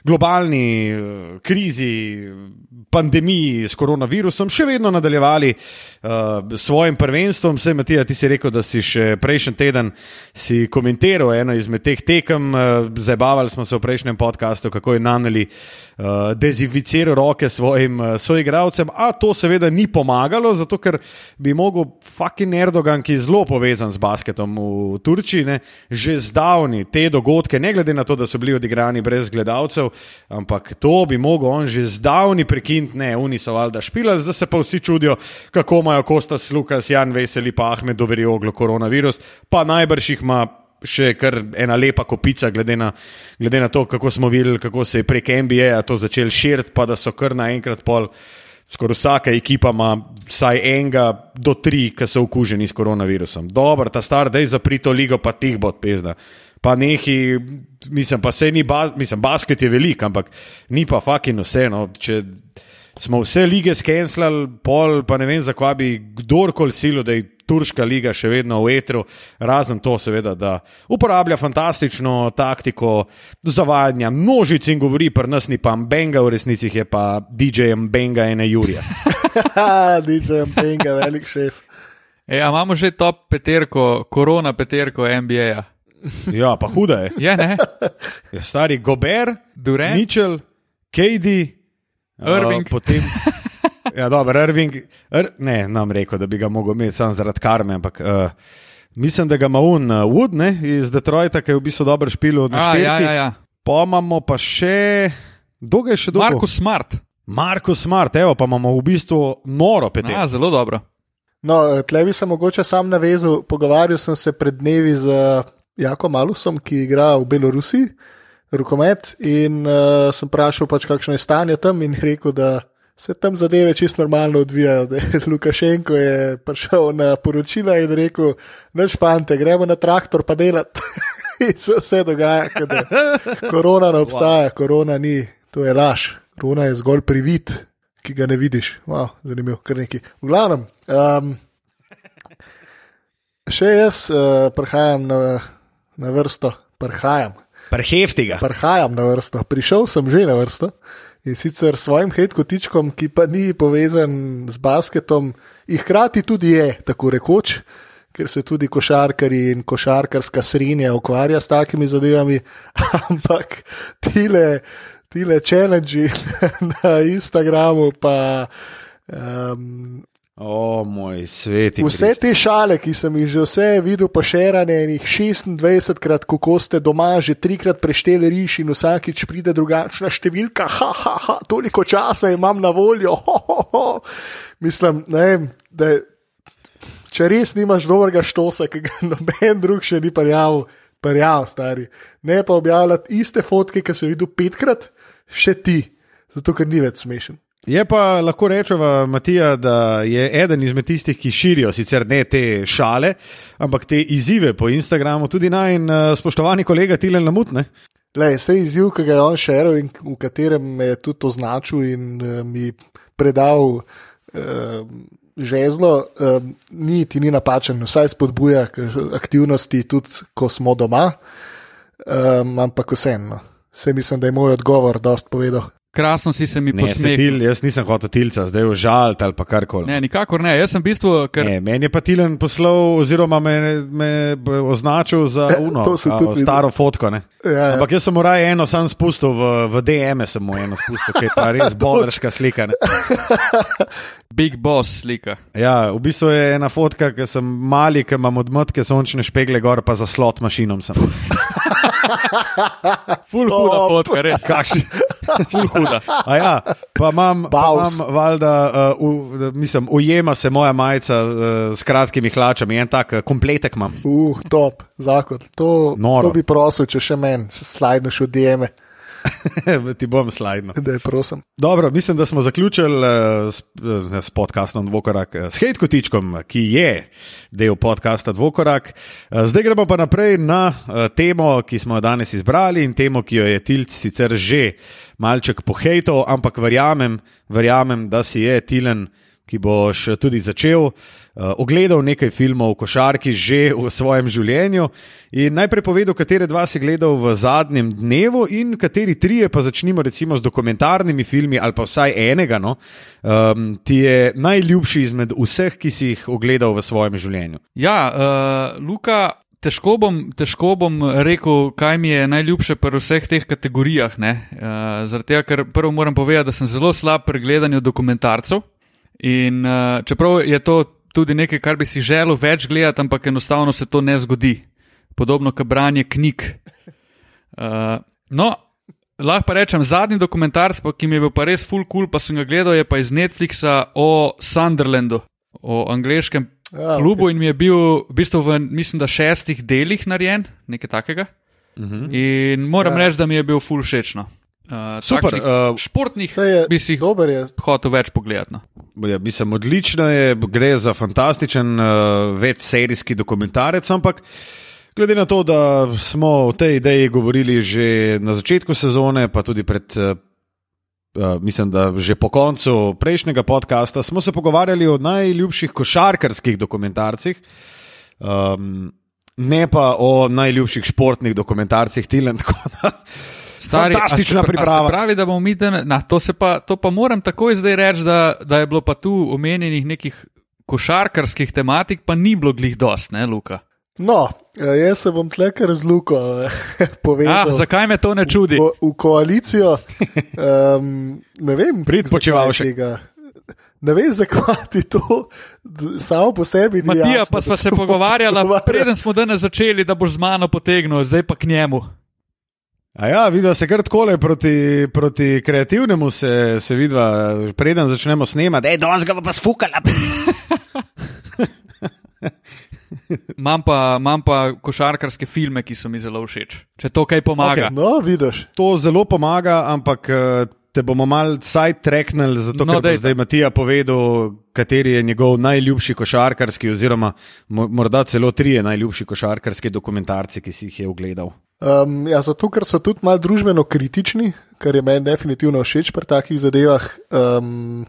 Speaker 1: globalni eh, krizi, pandemiji s koronavirusom še vedno nadaljevali uh, svojim prvenstvom. Vse, Matija, ti si rekel, da si še prejšnji teden si komentiral eno izmed teh tekem, uh, zabavali smo se v prejšnjem podkastu, kako je Naneli uh, dezinficiral roke svojim uh, soigravcem, a to seveda ni pomagalo, zato ker bi mogel fucking Erdogan, ki je zelo povezan z basketom v Turčiji, ne, že zdavni te dogodke, ne glede na to, da so bili odigrani brez gledalcev, ampak to bi mogel on že zdavni prekiniti, ne, oni so valjda špilali, zdaj se pa vsi čudijo, kako imajo Kostas Lukas, Jan Veseli, pa Ahmed Doverioglo koronavirus, pa najbrž jih ima še kar ena lepa kopica, glede na, glede na to, kako smo videli, kako se je prek NBA to začel širiti, pa da so kar naenkrat pol. Skoraj vsaka ekipa ima vsaj enega do tri, ki so okuženi s koronavirusom. Dobro, ta star, da je zaprito ligo, pa tih bo odpezda. Pa neki, mislim, pa se ni, bas, mislim, basket je velik, ampak ni pa fucking vseeno. Če smo vse lige skenslali, pol, pa ne vem, zakaj bi kdorkoli silo, da je turška liga še vedno v etru, razen to, seveda, da uporablja fantastično taktiko zavajanja množic in govori, pri nas ni pa Benga, v resnici je pa DJ Benga ene Jurija. <laughs>
Speaker 3: DJ Penga, velik šef.
Speaker 2: E, a imamo že top peterko, korona peterko NBA-ja.
Speaker 1: Ja, pa huda je.
Speaker 2: Je ne? <laughs>
Speaker 1: je stari Gober,
Speaker 2: Durant?
Speaker 1: Mitchell, Kejdi,
Speaker 2: Irving.
Speaker 1: Uh, potem, <laughs> ja, dobro, Irving, Ir, ne, nam rekel, da bi ga mogel imeti samo zaradi karme, ampak uh, mislim, da ga ima un uh, Wood ne, iz Detroita, ki je v bistvu dobro špil od
Speaker 2: A,
Speaker 1: našega.
Speaker 2: ja, ja, ja.
Speaker 1: Pa imamo pa še, dolgo je še dolgo.
Speaker 2: Marko Smart.
Speaker 1: Marko Smart, evo pa imamo v bistvu noro petek.
Speaker 2: Ja, zelo dobro.
Speaker 3: No, tle bi se mogoče sam navezal. Pogovarjal sem se pred dnevi z Jakom Malusom, ki igra v Belorusiji, rokomet. In uh, sem vprašal, pač, kakšno je stanje tam, in rekel, da se tam zadeve čisto normalno odvijajo. Da je <laughs> Lukašenko je prišel na poročila in rekel: Noč fante, gremo na traktor pa delati. <laughs> in se vse dogaja, da korona ne obstaja, wow. korona ni, to je laž. Korona je zgolj privid, ki ga ne vidiš. Wow, zanimivo, kar neki. V glavnem. Um, Še jaz uh, prihajam na, na vrsto, prihajam.
Speaker 1: Preheftiga.
Speaker 3: Prihajam na vrsto, prišel sem že na vrsto in sicer s svojim hitkotičkom, ki pa ni povezan z basketom, in hkrati tudi je, tako rekoč, ker se tudi košarkari in košarkarska srinja ukvarja s takimi zadevami, <laughs> ampak tile, tile challenge <laughs> na Instagramu pa. Um,
Speaker 1: O moj sveti.
Speaker 3: Vse
Speaker 1: Krist.
Speaker 3: te šale, ki sem jih že vse videl, pošerane, jih 26 krat, kako ste doma že trikrat prešteli riš in vsakič pride drugačna številka, ha, ha, ha, toliko časa imam na voljo. Ho, ho, ho. Mislim, ne da če res nimaš dobrega štosa, ki ga <laughs> noben drug še ni parjal, parjal, stari. Ne pa objavljati iste fotke, ki si videl petkrat, še ti, zato ker ni več smešen.
Speaker 1: Je pa lahko rečeva, Matija, da je eden izmed tistih, ki širijo sicer ne te šale, ampak te izzive po Instagramu, tudi naj in uh, spoštovani kolega Tilen Lamutne.
Speaker 3: Vse izziv, ki ga je on šeril in v katerem me je tudi označil in uh, mi predal uh, žezlo, um, ni ti ni napačen, vsaj spodbuja k aktivnosti, tudi ko smo doma, um, ampak vseeno. Se mislim, da je moj odgovor dost povedal.
Speaker 2: Krasno si se mi
Speaker 1: Ne,
Speaker 2: posmehnil.
Speaker 1: til, jaz nisem hotel tilca, zdaj je užalt ali pa karkoli.
Speaker 2: Ne, nikakor ne. Jaz sem v bistvu, ker
Speaker 1: Ne, meni je pa Tilen poslal, oziroma me, me označil za uno,
Speaker 3: to sem
Speaker 1: a, staro fotko. Ne.
Speaker 3: Ja, ja.
Speaker 1: Ampak jaz sem mu raje eno sam spustil, v, v DM-e sem mu eno spustil, ki je ta <laughs> res bolerska slika. Ne. <laughs>
Speaker 2: Big Boss slika.
Speaker 1: Ja, v bistvu je ena fotka, ki sem mali, ki imam odmotke sončne špegle gor, pa za slot mašinom sem. <laughs>
Speaker 2: Ful huda
Speaker 3: Top.
Speaker 2: fotka, res.
Speaker 1: Kakšni?
Speaker 2: Huda.
Speaker 1: A ja, pa imam, pa imam valjda, uh, u, mislim, ujema se moja majica uh, s kratkimi hlačami, en tak uh, kompletek imam.
Speaker 3: Uh, top, zakon. To,
Speaker 1: Noro.
Speaker 3: to bi prosil, če še meni slajdeš v DM-e, <laughs>
Speaker 1: Ti bom slajdno.
Speaker 3: da je prosim.
Speaker 1: Dobro, mislim, da smo zaključili uh, s, uh, s podcastom Dvokorak, uh, s Hejtkotičkom, ki je del podcasta Dvokorak. Zdaj gremo pa naprej na temo, ki smo jo danes izbrali in temo, ki jo je Tilc sicer že malček pohejtal, ampak verjamem, verjamem, da si je Tilen, ki boš tudi začel. Uh, ogledal nekaj filmov o košarki že v svojem življenju in najprej povedal, katere dva si gledal v zadnjem dnevu in kateri trije, pa začnimo recimo z dokumentarnimi filmi ali pa vsaj enega, no, um, ti je najljubši izmed vseh, ki si jih ogledal v svojem življenju.
Speaker 2: Ja, uh, Luka, težko bom, težko bom rekel, kaj mi je najljubše pri vseh teh kategorijah. Uh, Zaradi tega, ker prvo moram povedati, da sem zelo slab pri gledanju dokumentarcev. In uh, čeprav je to tudi nekaj, kar bi si želel več gledati, ampak enostavno se to ne zgodi. Podobno kot branje knjig. Uh, no, lahko pa rečem, zadnji dokumentarc, pa, ki mi je bil pa res full cool, pa sem ga gledal, je pa iz Netflixa o Sunderlandu, o angliškem
Speaker 3: Ja,
Speaker 2: klubu in mi je bil v bistvu v, mislim, da šestih delih narejen, nekaj takega.
Speaker 1: Uh -huh.
Speaker 2: In moram
Speaker 3: ja.
Speaker 2: reči, da mi je bil full všečno. Uh,
Speaker 1: Super, uh,
Speaker 2: športnih
Speaker 3: je,
Speaker 2: bi si jih
Speaker 3: dober je.
Speaker 2: hotel več pogledati. No.
Speaker 1: Ja, mislim, odlično je, gre za fantastičen uh, večserijski dokumentarec, ampak glede na to, da smo o tej ideji govorili že na začetku sezone, pa tudi pred. Uh, mislim, da že po koncu prejšnjega podcasta smo se pogovarjali o najljubših košarkarskih dokumentarcih, um, ne pa o najljubših športnih dokumentarcih Tilen. tako da-
Speaker 2: Stari,
Speaker 1: Fantastična
Speaker 2: a se, pra-
Speaker 1: priprava.
Speaker 2: A se pravi, da bomo mi dan, na, to, pa, to pa moram takoj zdaj reči, da, da je bilo pa tu omenjenih nekih košarkarskih tematik, pa ni bilo glih dost, ne, Luka.
Speaker 3: No, eh, jaz se bom tle kar razluko
Speaker 2: A, <laughs>
Speaker 3: povedal.
Speaker 2: zakaj me to ne čudi?
Speaker 3: v, v koalicijo. <laughs> Um, ne vem,
Speaker 1: Prid
Speaker 3: zakaj
Speaker 1: Počivalšek.
Speaker 3: tega- Ne vem, zakaj ti to samo po sebi ni
Speaker 2: Matija,
Speaker 3: jasno,
Speaker 2: pa smo se
Speaker 3: bomo
Speaker 2: pogovarjali,
Speaker 3: pogovarjali.
Speaker 2: preden smo danes začeli, da boš z mano potegnil, zdaj pa k njemu.
Speaker 1: A ja, vidva se kar tako proti, proti kreativnemu, se, se vidva, preden začnemo snemati, da je danes ga bo pa sfukala. <laughs>
Speaker 2: Imam pa, imam pa košarkarske filme, ki so mi zelo všeč. Če to kaj pomaga.
Speaker 1: Okej.
Speaker 3: No, vidiš.
Speaker 1: To zelo pomaga, ampak eh, te bomo mal side tracknili, zato
Speaker 2: No,
Speaker 1: ker bo
Speaker 2: dajte.
Speaker 1: zdaj Matija povedal, kateri je njegov najljubši košarkarski, oziroma mo- morda celo trije najljubši košarkarski dokumentarci, ki si jih je ogledal.
Speaker 3: Um, ja, zato, ker so tudi malo družbeno kritični, kar je meni definitivno všeč pri takih zadevah. Um,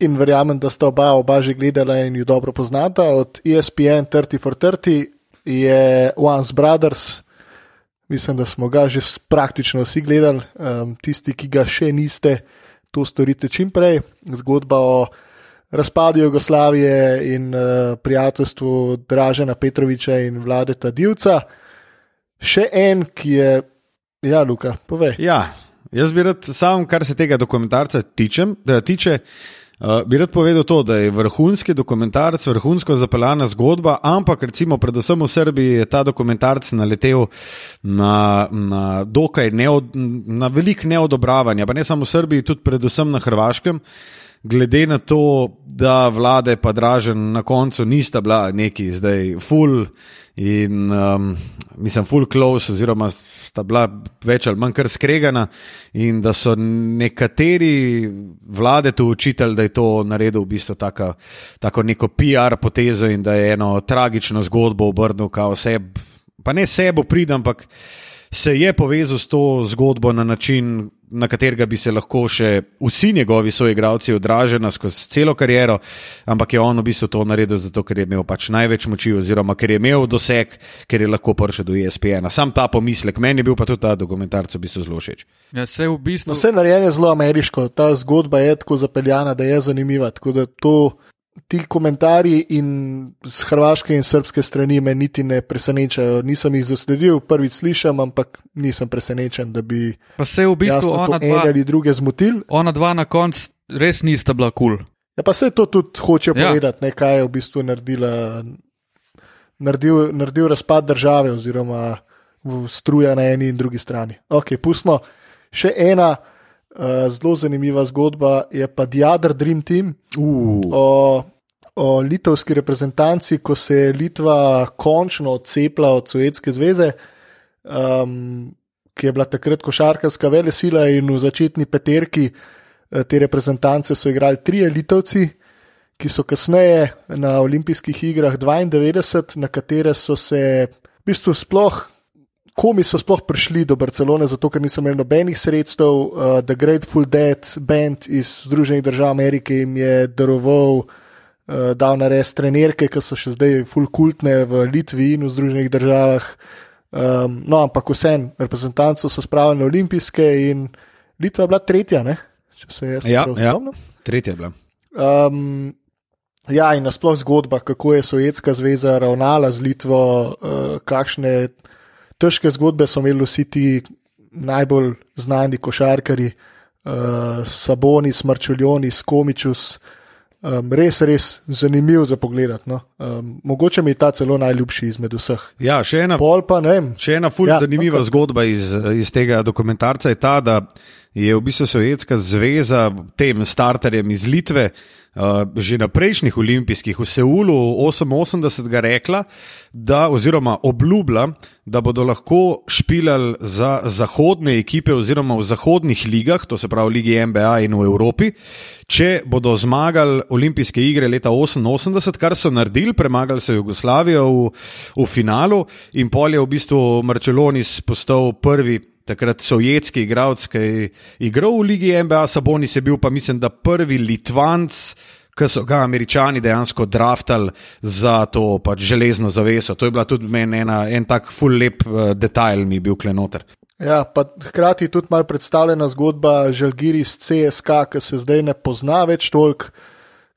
Speaker 3: in verjamem, da sta oba, oba že gledala in ju dobro poznata. Od ESPN 30 for 30 je Once Brothers, mislim, da smo ga že praktično vsi gledali. Um, tisti, ki ga še niste, to storite čim prej. Zgodba o razpadu Jugoslavije in uh, prijateljstvu Dražena Petroviča in Vladeta Divca. Še en, ki je, ja, Luka, povej.
Speaker 1: Ja, jaz bi rad, sam, kar se tega dokumentarca tičem, da, tiče, uh, bi rad povedal to, da je vrhunski dokumentarc, vrhunsko zapeljana zgodba, ampak recimo predvsem v Srbiji je ta dokumentarc naletel na, na dokaj neod, na velik neodobravanja, pa ne samo v Srbiji, tudi predvsem na Hrvaškem. Glede na to, da vlade pa dražen na koncu nista bila neki zdaj full in um, mislim full close, oziroma sta bila več ali manj kar skregana, in da so nekateri vlade tu učitelj, da je to naredil v bistvu taka, tako neko PR potezo in da je eno tragično zgodbo obrnil, kao seb, pa ne sebo pridem, ampak se je povezal s to zgodbo na način, na katerega bi se lahko še vsi njegovi soigravci odražali skozi celo kariero, ampak je on v bistvu to naredil zato, ker je imel pač največ moči, oziroma ker je imel doseg, ker je lahko prišel do ESPN. Sam ta pomislek, meni je bil pa tudi ta dokumentarc v bistvu zelo všeč.
Speaker 2: Ja, vse v bistvu.
Speaker 3: No, vse narejeno je zelo ameriško, ta zgodba je tako zapeljana, da je zanimiva. Tako da to ti komentarji in z hrvaške in srpske strani me niti ne presenečajo. Nisem jih zasledil, prvič slišam, ampak nisem presenečen, da bi
Speaker 2: pa se v bistvu ona dva
Speaker 3: ali druge zmotil.
Speaker 2: Ona dva na koncu res nista bila kul. Cool.
Speaker 3: Ja, pa se to tudi hoče ja. povedati, ne, kaj je v bistvu naredila, naredil, naredil razpad države oziroma struja na eni in drugi strani. Ok, pustimo še ena. Uh, zelo zanimiva zgodba je pa Diadr Dream Team
Speaker 1: uh.
Speaker 3: o, o litovski reprezentanci, ko se je Litva končno odcepila od Sovjetske zveze, um, ki je bila takrat košarkarska vele sila in v začetni peterki uh, te reprezentance so igrali trije Litovci, ki so kasneje na olimpijskih igrah 92, na katere so se v bistvu sploh komi so sploh prišli do Barcelone, zato ker niso imeli nobenih sredstev. Uh, The Grateful Dead band iz Združenih držav Amerike jim je daroval, uh, dal na res trenerke, ki so še zdaj fulkultne v Litvi in v Združenih državah. Um, no, ampak vsem reprezentantom so spravili na olimpijske in Litva je bila tretja, ne? če se jaz
Speaker 1: ja, ja, tretja je bila.
Speaker 3: Um, ja, in nasploh zgodba, kako je Sovjetska zveza ravnala z Litvo, uh, kakšne težke zgodbe so imeli vsi ti najbolj znani košarkari, uh, Saboni, Smrčuljoni, Skomičus. Um, res, res zanimiv za pogled. No? Um, mogoče mi je ta celo najljubši izmed vseh.
Speaker 1: Ja, še ena,
Speaker 3: pa,
Speaker 1: še ena fulj ja, zanimiva okay. zgodba iz, iz tega dokumentarca je ta, da je v bistvu Sovjetska zveza tem starterjem iz Litve uh, že na prejšnjih olimpijskih v Seulu 88 rekla, da, oziroma obljubila, da bodo lahko špilali za zahodne ekipe oziroma v zahodnih ligah, to se pravi v Ligi NBA in v Evropi, če bodo zmagali olimpijske igre leta 88, kar so naredili, premagali so Jugoslavijo v, v finalu in pol je v bistvu Marčelonis postal prvi takrat sovjetski igralec, ki je igral v Ligi NBA, Sabonis je bil pa mislim, da prvi Litvanc. Ki so ga američani dejansko draftali za to pač železno zaveso. To je bila tudi meni ena, en tak full lep uh, detajl, mi je bil klenoter.
Speaker 3: Ja, pa hkrati tudi malo predstavljena zgodba Žalgiri iz CSK, ki se zdaj ne pozna več toliko,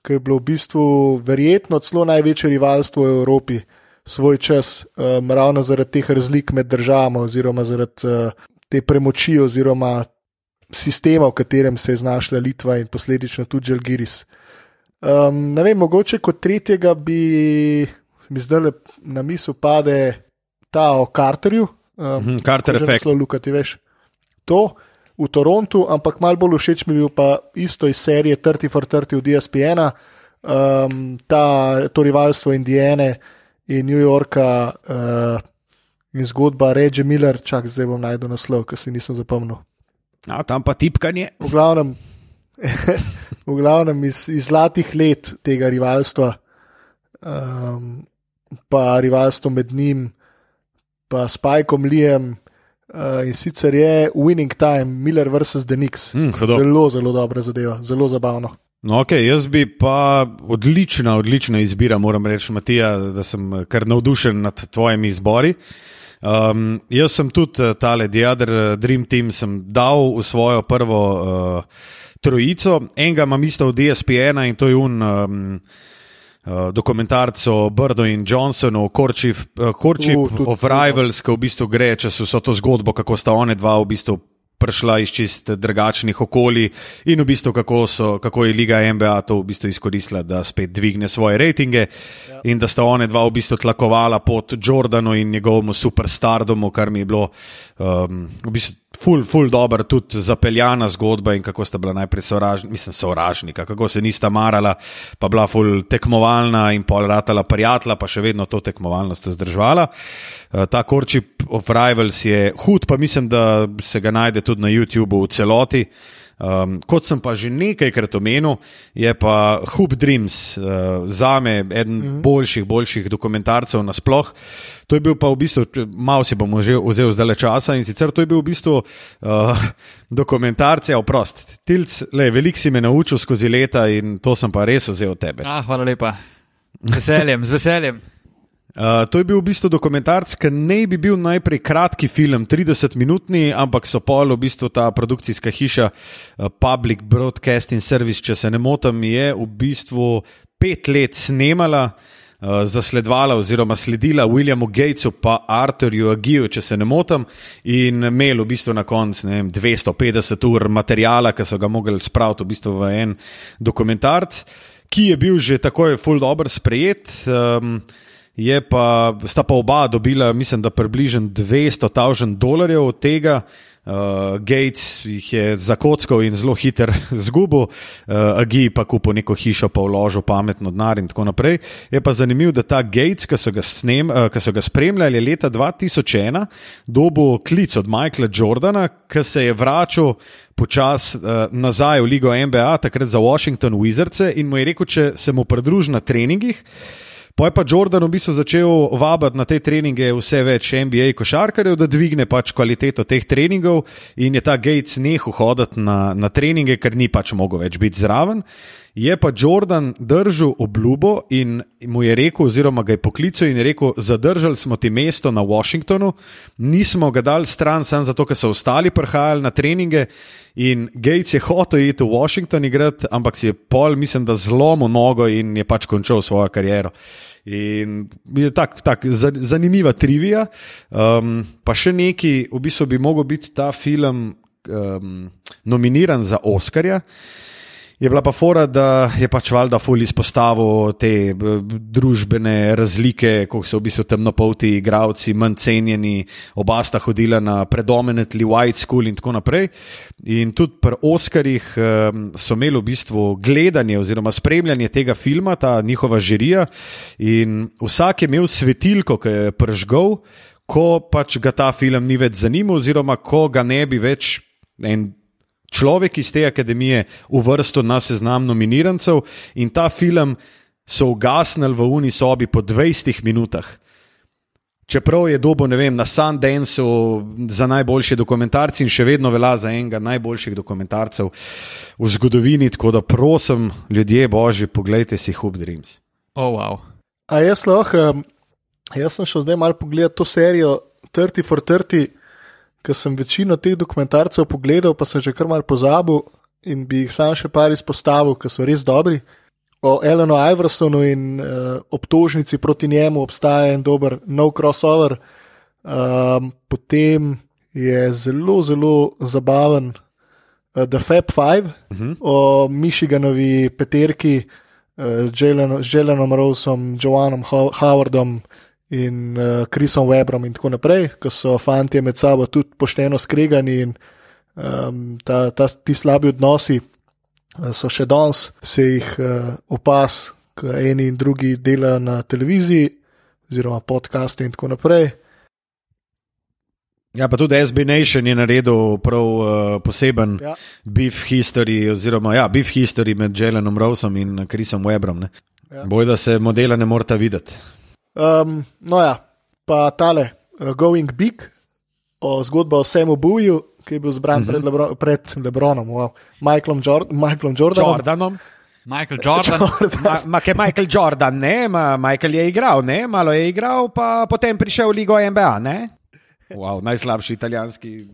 Speaker 3: ki je bilo v bistvu verjetno celo največje rivalstvo v Evropi svoj čas, um, ravno zaradi teh razlik med državami oziroma zaradi uh, te premoči oziroma sistema, v katerem se je znašla Litva in posledično tudi Žalgiris. Um, ne vem, mogoče kot tretjega bi mi zdaj na misel pade ta o Carterju.
Speaker 1: Um, Carter efekt.
Speaker 3: Zelo lukati veš. To v Torontu, ampak malo bolj všeč mi je bil pa isto iz serije 30 for 30 v DSPN, um, ta, to rivalstvo Indijane in New Yorka. Uh, In zgodba Reže Miller, čak zdaj bom najdel naslov, ki si nisem zapomnil.
Speaker 1: A tam pa tipkanje.
Speaker 3: V glavnem, <laughs> v glavnem iz, iz zlatih let tega rivalstva, um, pa rivalstvo med njim, pa Spajkom Lijem. Uh, in sicer je Winning Time, Miller vs. Denix.
Speaker 1: Mm,
Speaker 3: zelo, zelo dobra zadeva, zelo zabavno.
Speaker 1: No, ok, jaz bi pa odlična, odlična izbira, moram reči, Matija, da sem kar navdušen nad tvojimi izbori. Um, jaz sem tudi uh, tale Diadr uh, Dream Team dal v svojo prvo uh, trojico. Enega imam isto v DSP-1 in to je un. Um, Uh, dokumentarc o Brdu in Johnsonu, Korčip uh, uh, of Rivals, ki v bistvu gre čez vso to zgodbo, kako sta one dva v bistvu prišla iz čist drugačnih okolij in v bistvu kako, so, kako je Liga NBA to v bistvu izkoristila, da spet dvigne svoje rejtinge ja. in da sta one dva v bistvu tlakovala pod Jordanu in njegovemu superstardomu, kar mi je bilo um, v bistvu ful, ful dobro, tudi zapeljana zgodba in kako sta bila najprej sovražnika, mislim, sovražnika, kako se nista marala, pa bila ful tekmovalna in pol ratala prijatla, pa še vedno to tekmovalnost vzdržvala. Uh, ta Korčip of Rivals je hud, pa mislim, da se ga najde tudi na YouTubu v celoti. Um, kot sem pa že nekajkrat omenil, je pa Hoop Dreams uh, za me eden mm -hmm. boljših, boljših dokumentarcev nasploh. To je bil pa v bistvu, malo si bomo že vzel zdaj le časa in sicer to je bil v bistvu uh, <laughs> dokumentarce, ja, oprost. Tilc, le, veliko si me naučil skozi leta in to sem pa res vzel od tebe.
Speaker 2: Ah, hvala lepa. Z veseljem, z veseljem.
Speaker 1: Uh, to je bil v bistvu dokumentarc, ki ne bi bil najprej kratki film, 30-minutni, ampak so pol v bistvu ta produkcijska hiša uh, Public Broadcasting Service, če se ne motim, je v bistvu pet let snemala, uh, zasledovala oziroma sledila Williamu Gatesu in Arthurju Agiju, če se ne motim, in imel v bistvu na koncu 250 ur materijala, ki so ga mogli spraviti v, bistvu v en dokumentarc, ki je bil že takoj full dobro sprejet. Um, je pa, sta pa oba dobila, mislim, da približno 200 tisoč dolarjev od tega. Uh, Gates jih je zakockal in zelo hiter <laughs> zgubil, uh, Agi pa kupil neko hišo, pa vložil pametno denar in tako naprej. Je pa zanimivo, da ta Gates, ki so ga, snem, uh, ki so ga spremljali leta 2001, dobil klic od Michaela Jordana, ki se je vračal počasi uh, nazaj v Ligo NBA, takrat za Washington Wizards in mu je rekel, če se mu pridruži na treningih. Pa je pa Jordan v bistvu začel vabiti na te treninge vse več NBA košarkarjev, da dvigne pač kvaliteto teh treningov, in je ta Gates nehal hoditi na, na treninge, ker ni pač mogel več biti zraven. Je pa Jordan držal obljubo in mu je rekel, oziroma ga je poklical in je rekel: Zadržali smo ti mesto na Washingtonu, nismo ga dali stran, samo zato, ker so ostali prihajali na treninge. In Gates je hotel iti v Washington igrati, ampak si je pol, mislim, da zlomil nogo in je pač končal svojo kariero. In je tako tak, zanimiva trivija. Um, pa še neki, v bistvu bi lahko bil ta film um, nominiran za Oscarja. Je bila pa fora, da je pač valjda ful izpostavil te družbene razlike, kako so v bistvu temnopolti igravci, manj cenjeni, oba sta hodila na predominantly white school in tako naprej. In tudi pri Oscarjih um, so imeli v bistvu gledanje oziroma spremljanje tega filma, ta njihova žirija, in vsak je imel svetilko, ki je pržgal, ko pač ga ta film ni več zanimal, oziroma ko ga ne bi več en človek iz te akademije uvrstil na seznam nominirancev in ta film so ugasnili v uni sobi po 20 minutah. Čeprav je dobo, ne vem, na Sundanceu za najboljši dokumentarci in še vedno velja za enega najboljših dokumentarcev v zgodovini, tako da prosim, ljudje božji, pogledajte si Hoop Dreams.
Speaker 2: Oh, wow.
Speaker 3: A jaz lahko, jaz sem šel zdaj malo pogledati to serijo 30 for 30 ker sem večino teh dokumentarcev pogledal, pa sem že kar mal pozabil in bi jih sam še par izpostavil, ker so res dobri. O Elenu Iversonu in uh, obtožnici proti njemu obstaja en dober nov crossover. Um, potem je zelo, zelo zabaven uh, The Fab Five uh mhm. -huh. o Michiganovi peterki uh, z Jelenom Rosom, Joanom Howardom in uh, Chrisom Webrom in tako naprej, ko so fanti med sabo tudi pošteno skregani in um, ta, ta, ti slabi odnosi uh, so še danes, se jih uh, opas, ko eni in drugi delajo na televiziji, oziroma podcaste in tako naprej.
Speaker 1: Ja, pa tudi SB Nation je naredil prav uh, poseben ja. beef history, oziroma ja, beef history med Jelenom Rosom in Chrisom Webrom. Ja. Boj, da se modela ne morata videti.
Speaker 3: Um, no, ja, pa tale, uh, Going Big, o zgodbi o Samu Buju, ki je bil zbran uh -huh. pred, Lebro, pred Lebronom, wow. Michaelom, Jord Michaelom Jordanom.
Speaker 1: Jordanom.
Speaker 2: Michael Jordan. <laughs>
Speaker 1: Jordan. Ma, ma che Michael Jordan, ne? Ma Michael je igral, ne? Malo je igral, pa potem prišel v Ligo NBA, ne? Wow, najslabši italijanski.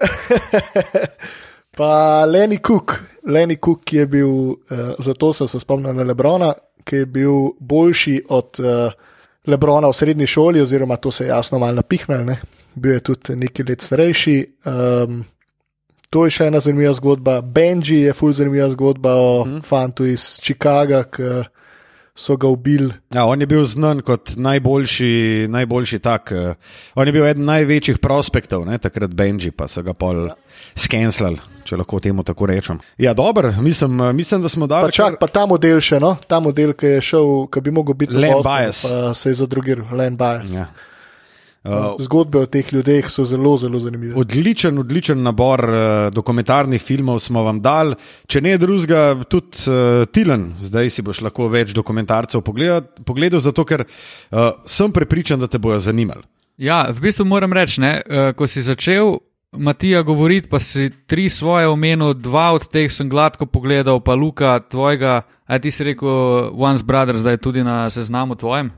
Speaker 1: <laughs>
Speaker 3: pa Lenny Cook, Lenny Cook je bil, uh, zato sem se spomnil na Lebrona, ki je bil boljši od uh, Lebrona v srednji šoli, oziroma to se je jasno malo napihnil, ne? bil je tudi nekaj let starejši. Um, to je še ena zanimiva zgodba. Benji je fulj zanimiva zgodba o hmm. fantu iz Chicaga, ki so ga ubili.
Speaker 1: Ja, on je bil znan kot najboljši, najboljši tak. Uh, on je bil eden največjih prospektov, ne? takrat Benji, pa so ga pol ja. skenslali če lahko temu tako rečem. Ja, dobro, mislim, mislim, da smo dali.
Speaker 3: Pa čak, pa ta model še, no? ta model, ki je šel, ki bi mogel biti
Speaker 1: Len Bias.
Speaker 3: Se je zadrugil, Len Bias. Ja.
Speaker 1: Uh,
Speaker 3: Zgodbe o teh ljudeh so zelo, zelo zanimive.
Speaker 1: Odličen, odličen nabor uh, dokumentarnih filmov smo vam dali. Če ne drugega, tudi uh, Tilen, zdaj si boš lahko več dokumentarcev pogledal, pogledal zato ker uh, sem prepričan, da te bojo zanimali.
Speaker 2: Ja, v bistvu moram reči, ne, uh, ko si začel. Matija govoriti, pa si tri svoje omenil, dva od teh sem gladko pogledal, pa Luka, tvojega, a ti si rekel, Once Brothers, da je tudi na seznamu tvojem?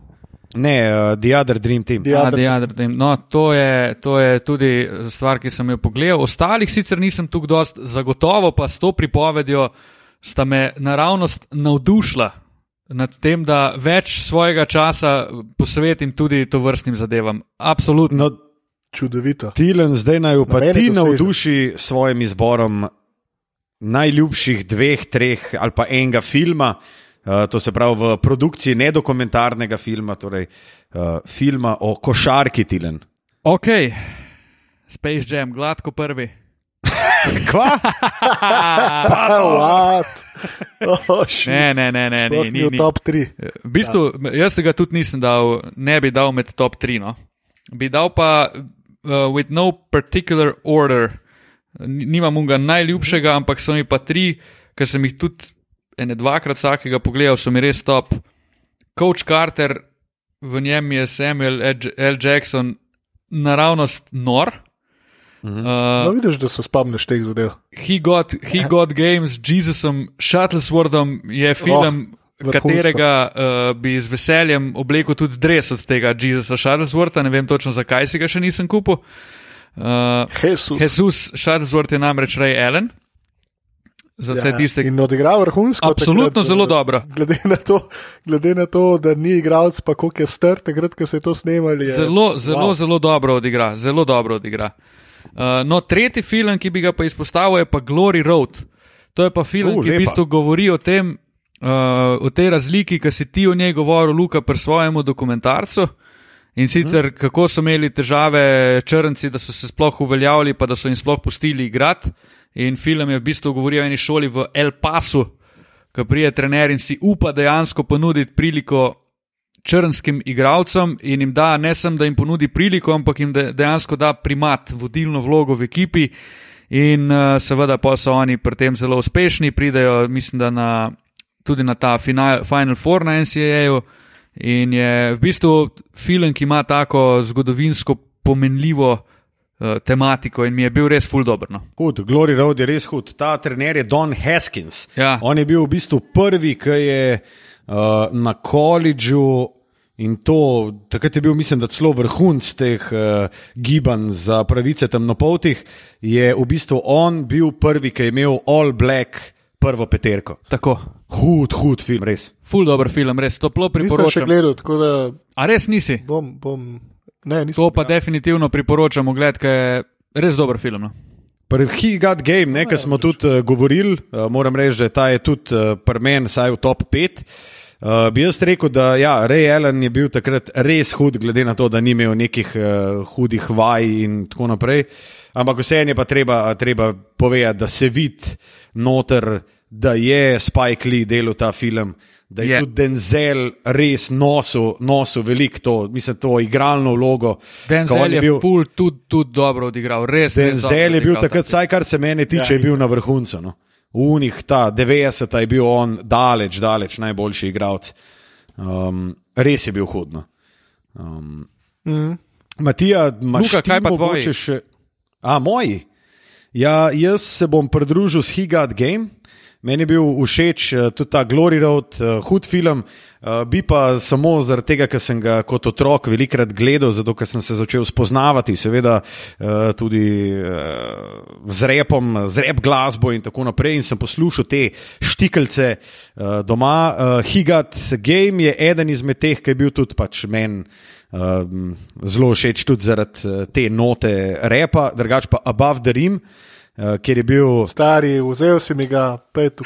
Speaker 1: Ne, uh, The Other Dream Team.
Speaker 3: The Other-
Speaker 2: The Other Team. No, to je, to je tudi stvar, ki sem jo pogledal. Ostalih sicer nisem tu dost, zagotovo pa s to pripovedjo sta me naravnost navdušila nad tem, da več svojega časa posvetim tudi to vrstnim zadevam. Absolutno.
Speaker 1: No,
Speaker 3: Čudovito.
Speaker 1: Tilen, zdaj naj pa
Speaker 3: Na mene
Speaker 1: ti navduši s svojim izborom najljubših dveh, treh ali pa enega filma. Uh, to se pravi v produkciji nedokumentarnega filma, torej uh, filma o košarki Tilen.
Speaker 2: Ok, Space Jam, gladko prvi. <laughs>
Speaker 1: Kva? <laughs>
Speaker 3: What? Oh.
Speaker 2: Ne, ne, ne, ne,
Speaker 3: Sploh
Speaker 2: ni,
Speaker 3: ni
Speaker 2: ni,
Speaker 3: top 3.
Speaker 2: V bistvu, jaz tega tudi nisem dal, ne bi dal med top 3. No. Bi dal pa uh, with no particular order. Nimam unga najljubšega, ampak so mi pa tri, ki sem jih tudi ene dvakrat vsakega pogledal, so mi res top. Coach Carter, v njem je Samuel L. Jackson naravnost nor.
Speaker 3: No,
Speaker 2: Uh,
Speaker 3: vidiš, da se spomniš teh zadev.
Speaker 2: he, got, he <laughs> Got Games, Jesusom, Shuttlesworthom je film,
Speaker 3: vrhunsko.
Speaker 2: Katerega uh, bi z veseljem oblekel tudi dres od tega Jesusa Shuttleswortha, ne vem točno zakaj si ga še nisem kupil. Uh,
Speaker 3: Jesus.
Speaker 2: Jesus Shuttlesworth je namreč Ray Allen. Za vse
Speaker 3: Ja,
Speaker 2: tiste, ki.
Speaker 3: In odigral vrhunsko.
Speaker 2: Absolutno zelo dobro.
Speaker 3: Glede na, to, glede na to, da ni igralec, pa koliko je star, takrat, ko se je to snemali. Je,
Speaker 2: Zelo, zelo,
Speaker 3: wow.
Speaker 2: zelo dobro odigra. Zelo dobro odigra. Uh, no, tretji film, ki bi ga pa izpostavil, je pa Glory Road. To je pa film,
Speaker 1: Uh,
Speaker 2: ki v
Speaker 1: lepa.
Speaker 2: bistvu govori o tem, uh, o tej razliki, ki si ti o njej govoril, Luka, pri svojemu dokumentarcu. In sicer, hmm. kako so imeli težave črnci, da so se sploh uveljavili, pa da so jim sploh pustili igrati. In film je v bistvu govoril o eni šoli v El Pasu, ki prije trener in si upa dejansko ponuditi priliko črnskim igralcem in jim da ne samo, da jim ponudi priliko, ampak jim de- dejansko da primat, vodilno vlogo v ekipi. In uh, seveda pa so oni pri tem zelo uspešni, pridejo, mislim, da na, tudi na ta final, Final Four na NCAA-ju. In je v bistvu film, ki ima tako zgodovinsko pomenljivo uh, tematiko in mi je bil res full dobro. No.
Speaker 1: Hud, Glory Road je res hud. Ta trener je Don Haskins.
Speaker 2: Ja.
Speaker 1: On je bil v bistvu prvi, ki je uh, na koledžu in to, takrat je bil, mislim, da celo vrhunc teh uh, gibanj za pravice temnopoltih, je v bistvu on bil prvi, ki je imel All Black prvo peterko.
Speaker 2: Tako,
Speaker 1: Hud, hud film, res.
Speaker 2: full dobro film, res toplo
Speaker 3: Nisem še
Speaker 2: priporočam.
Speaker 3: gledal, tako da
Speaker 2: A res nisi?
Speaker 3: bom. bom ne, nisem.
Speaker 2: To pa definitivno priporočam, ogled, ker je res dober film. No.
Speaker 1: Pri He Got Game,
Speaker 3: Ja,
Speaker 1: nekaj smo tudi uh, govorili, uh, moram reči, da ta je tudi uh, pri meni, saj v top 5. Uh, bi jaz rekel, da ja, Ray Allen je bil takrat res hud, glede na to, da ni imel nekih uh, hudih vaj in tako naprej. Ampak vseeno je pa treba, treba povedati, da se vidi noter, da je Spike Lee delal ta film. Da je
Speaker 2: Je.
Speaker 1: yeah. tudi Denzel res nosil, nosil veliko to, mislim, to igralno vlogo.
Speaker 2: Denzel je bil ful tudi, tudi dobro odigral, res.
Speaker 1: Denzel je bil takrat,
Speaker 2: ta
Speaker 1: vsaj kar se mene tiče,
Speaker 3: Ja,
Speaker 1: je bil na vrhuncu. No. Unih, ta 90 je bil on daleč, daleč najboljši igralec. Um, res je bil hudno. Um,
Speaker 3: Mm.
Speaker 1: Matija, imaš
Speaker 2: Luka, kaj pa
Speaker 1: mogoče
Speaker 2: tvoji?
Speaker 1: Še... A, moji. Ja, jaz se bom pridružil s Higat Game. Meni je bil všeč eh, tudi ta Glory Road, uh, hud film, uh, bi pa samo zaradi tega, ker sem ga kot otrok velikrat gledal, zato ker sem se začel spoznavati, seveda uh, tudi uh, z repom, z rep glasbo in tako naprej. In sem poslušal te štikelce uh, doma. Uh, Higat Game je eden izmed teh, ki je bil tudi pač meni. Zelo všeč tudi zaradi uh, te note repa, drugač pa Above the Rim, uh, kjer je bil.
Speaker 3: Stari, vzel si mi ga, pet,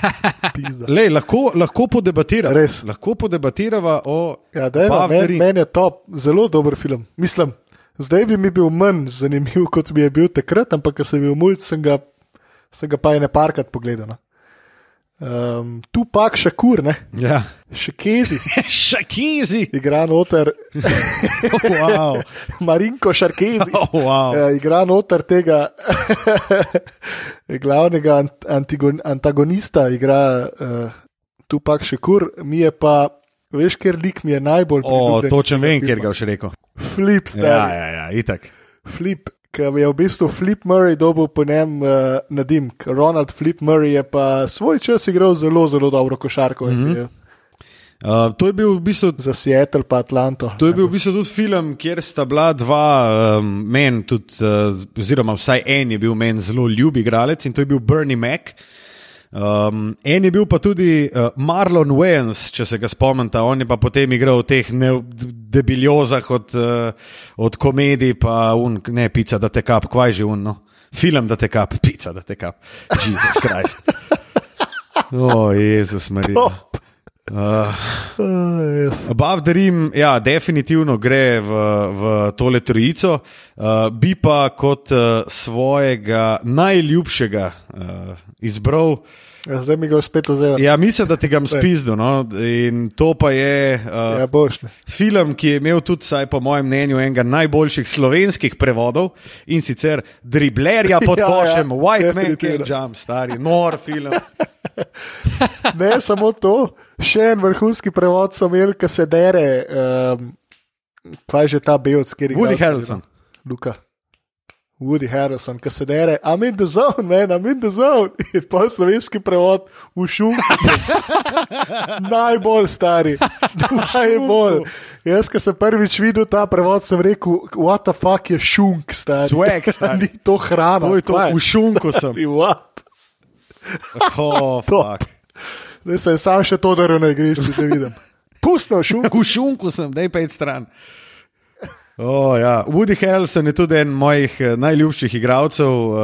Speaker 3: <laughs> pizda.
Speaker 1: Lej, lahko, lahko podebatiramo.
Speaker 3: Res.
Speaker 1: Lahko podebatirava o
Speaker 3: Ja,
Speaker 1: the
Speaker 3: men, meni je top, zelo dober film. Mislim, zdaj bi mi bil manj zanimiv, kot mi je bil takrat, ampak ko sem bil mulj, sem ga, sem ga pa ene parkrat pogledal. Um, tu pak še kur, ne?
Speaker 1: Ja.
Speaker 3: Še kezi,
Speaker 1: Šakizi!
Speaker 3: igra noter,
Speaker 1: wow.
Speaker 3: Marinko Šarkezi.
Speaker 1: Oh, wow. <laughs>
Speaker 3: Ja, igra noter tega <laughs> glavnega ant antigon, antagonista, igra uh, tu pak še kur, mi je pa, veš, ker lik mi je najbolj
Speaker 1: O, točen
Speaker 3: tega
Speaker 1: vem, kjer
Speaker 3: filma.
Speaker 1: ga boš rekel.
Speaker 3: Flip,
Speaker 1: Ja,
Speaker 3: stari.
Speaker 1: ja, ja, itak.
Speaker 3: Flip, ki je v bistvu Flip Murray dobil po njem uh, nadimk. Ronald Flip Murray je pa svoj čas igral zelo, zelo dobro košarko. Mm -hmm.
Speaker 1: Uh, to je bil v bistvu.
Speaker 3: Za Seattle pa Atlanto.
Speaker 1: To je bil v bistvu tudi film, kjer sta bila dva, um, meni tudi, uh, oziroma vsaj en je bil meni zelo ljub igralec in to je bil Bernie Mac. Um, en je bil pa tudi uh, Marlon Wayans, če se ga spomnite, on je pa potem igral v teh ne, debiljozah od, uh, od komedij, pa un, ne pica, da te kap, kvaj že un, no. film, da te kap, pica, da te kap, Jezus Krist. <laughs> O, Jezus Marija.
Speaker 3: Top.
Speaker 1: Uh,
Speaker 3: Uh, yes.
Speaker 1: Above the Rim, ja, definitivno gre v, v tole trojico, uh, bi pa kot uh, svojega najljubšega uh, izbral.
Speaker 3: Ja, Zdaj mi ga spet vzel. Ja,
Speaker 1: Ja, mislim, da ti ga spizdo. No? In to pa je uh,
Speaker 3: ja boš. Ne.
Speaker 1: film, ki je imel tudi, saj po mojem mnenju, enega najboljših slovenskih prevodov in sicer Driblerja <laughs> pod
Speaker 3: Ja, ja,
Speaker 1: košem, White Man
Speaker 3: definitivno.
Speaker 1: Can't Jump, stari, nor film. <laughs>
Speaker 3: Ne samo to, še en vrhunski prevod so imeli, ki se dere. Um, kaj je že ta belc, kjer je
Speaker 1: Woody Harrelson.
Speaker 3: Luka. Woody Harrelson, ki se dere, I'm in the zone, man, I'm in the zone. <laughs> In pa slovenski prevod v šumku. <laughs> Najbolj stari, <laughs> najbolj. Jaz, ki sem prvič videl ta prevod, sem rekel, what the fuck je šunk, stari.
Speaker 1: Swag, stari.
Speaker 3: Ni to hrana.
Speaker 1: To je to, v šunku sem.
Speaker 3: What?
Speaker 1: Oh, fuck.
Speaker 3: Zdaj sem sam še to daril na igrišču, da vidim. Pustno šunk.
Speaker 1: V šunku sem, da je pet stran. Oh, ja. Woody Harrelson je tudi en mojih eh, najljubših igralcev. Uh,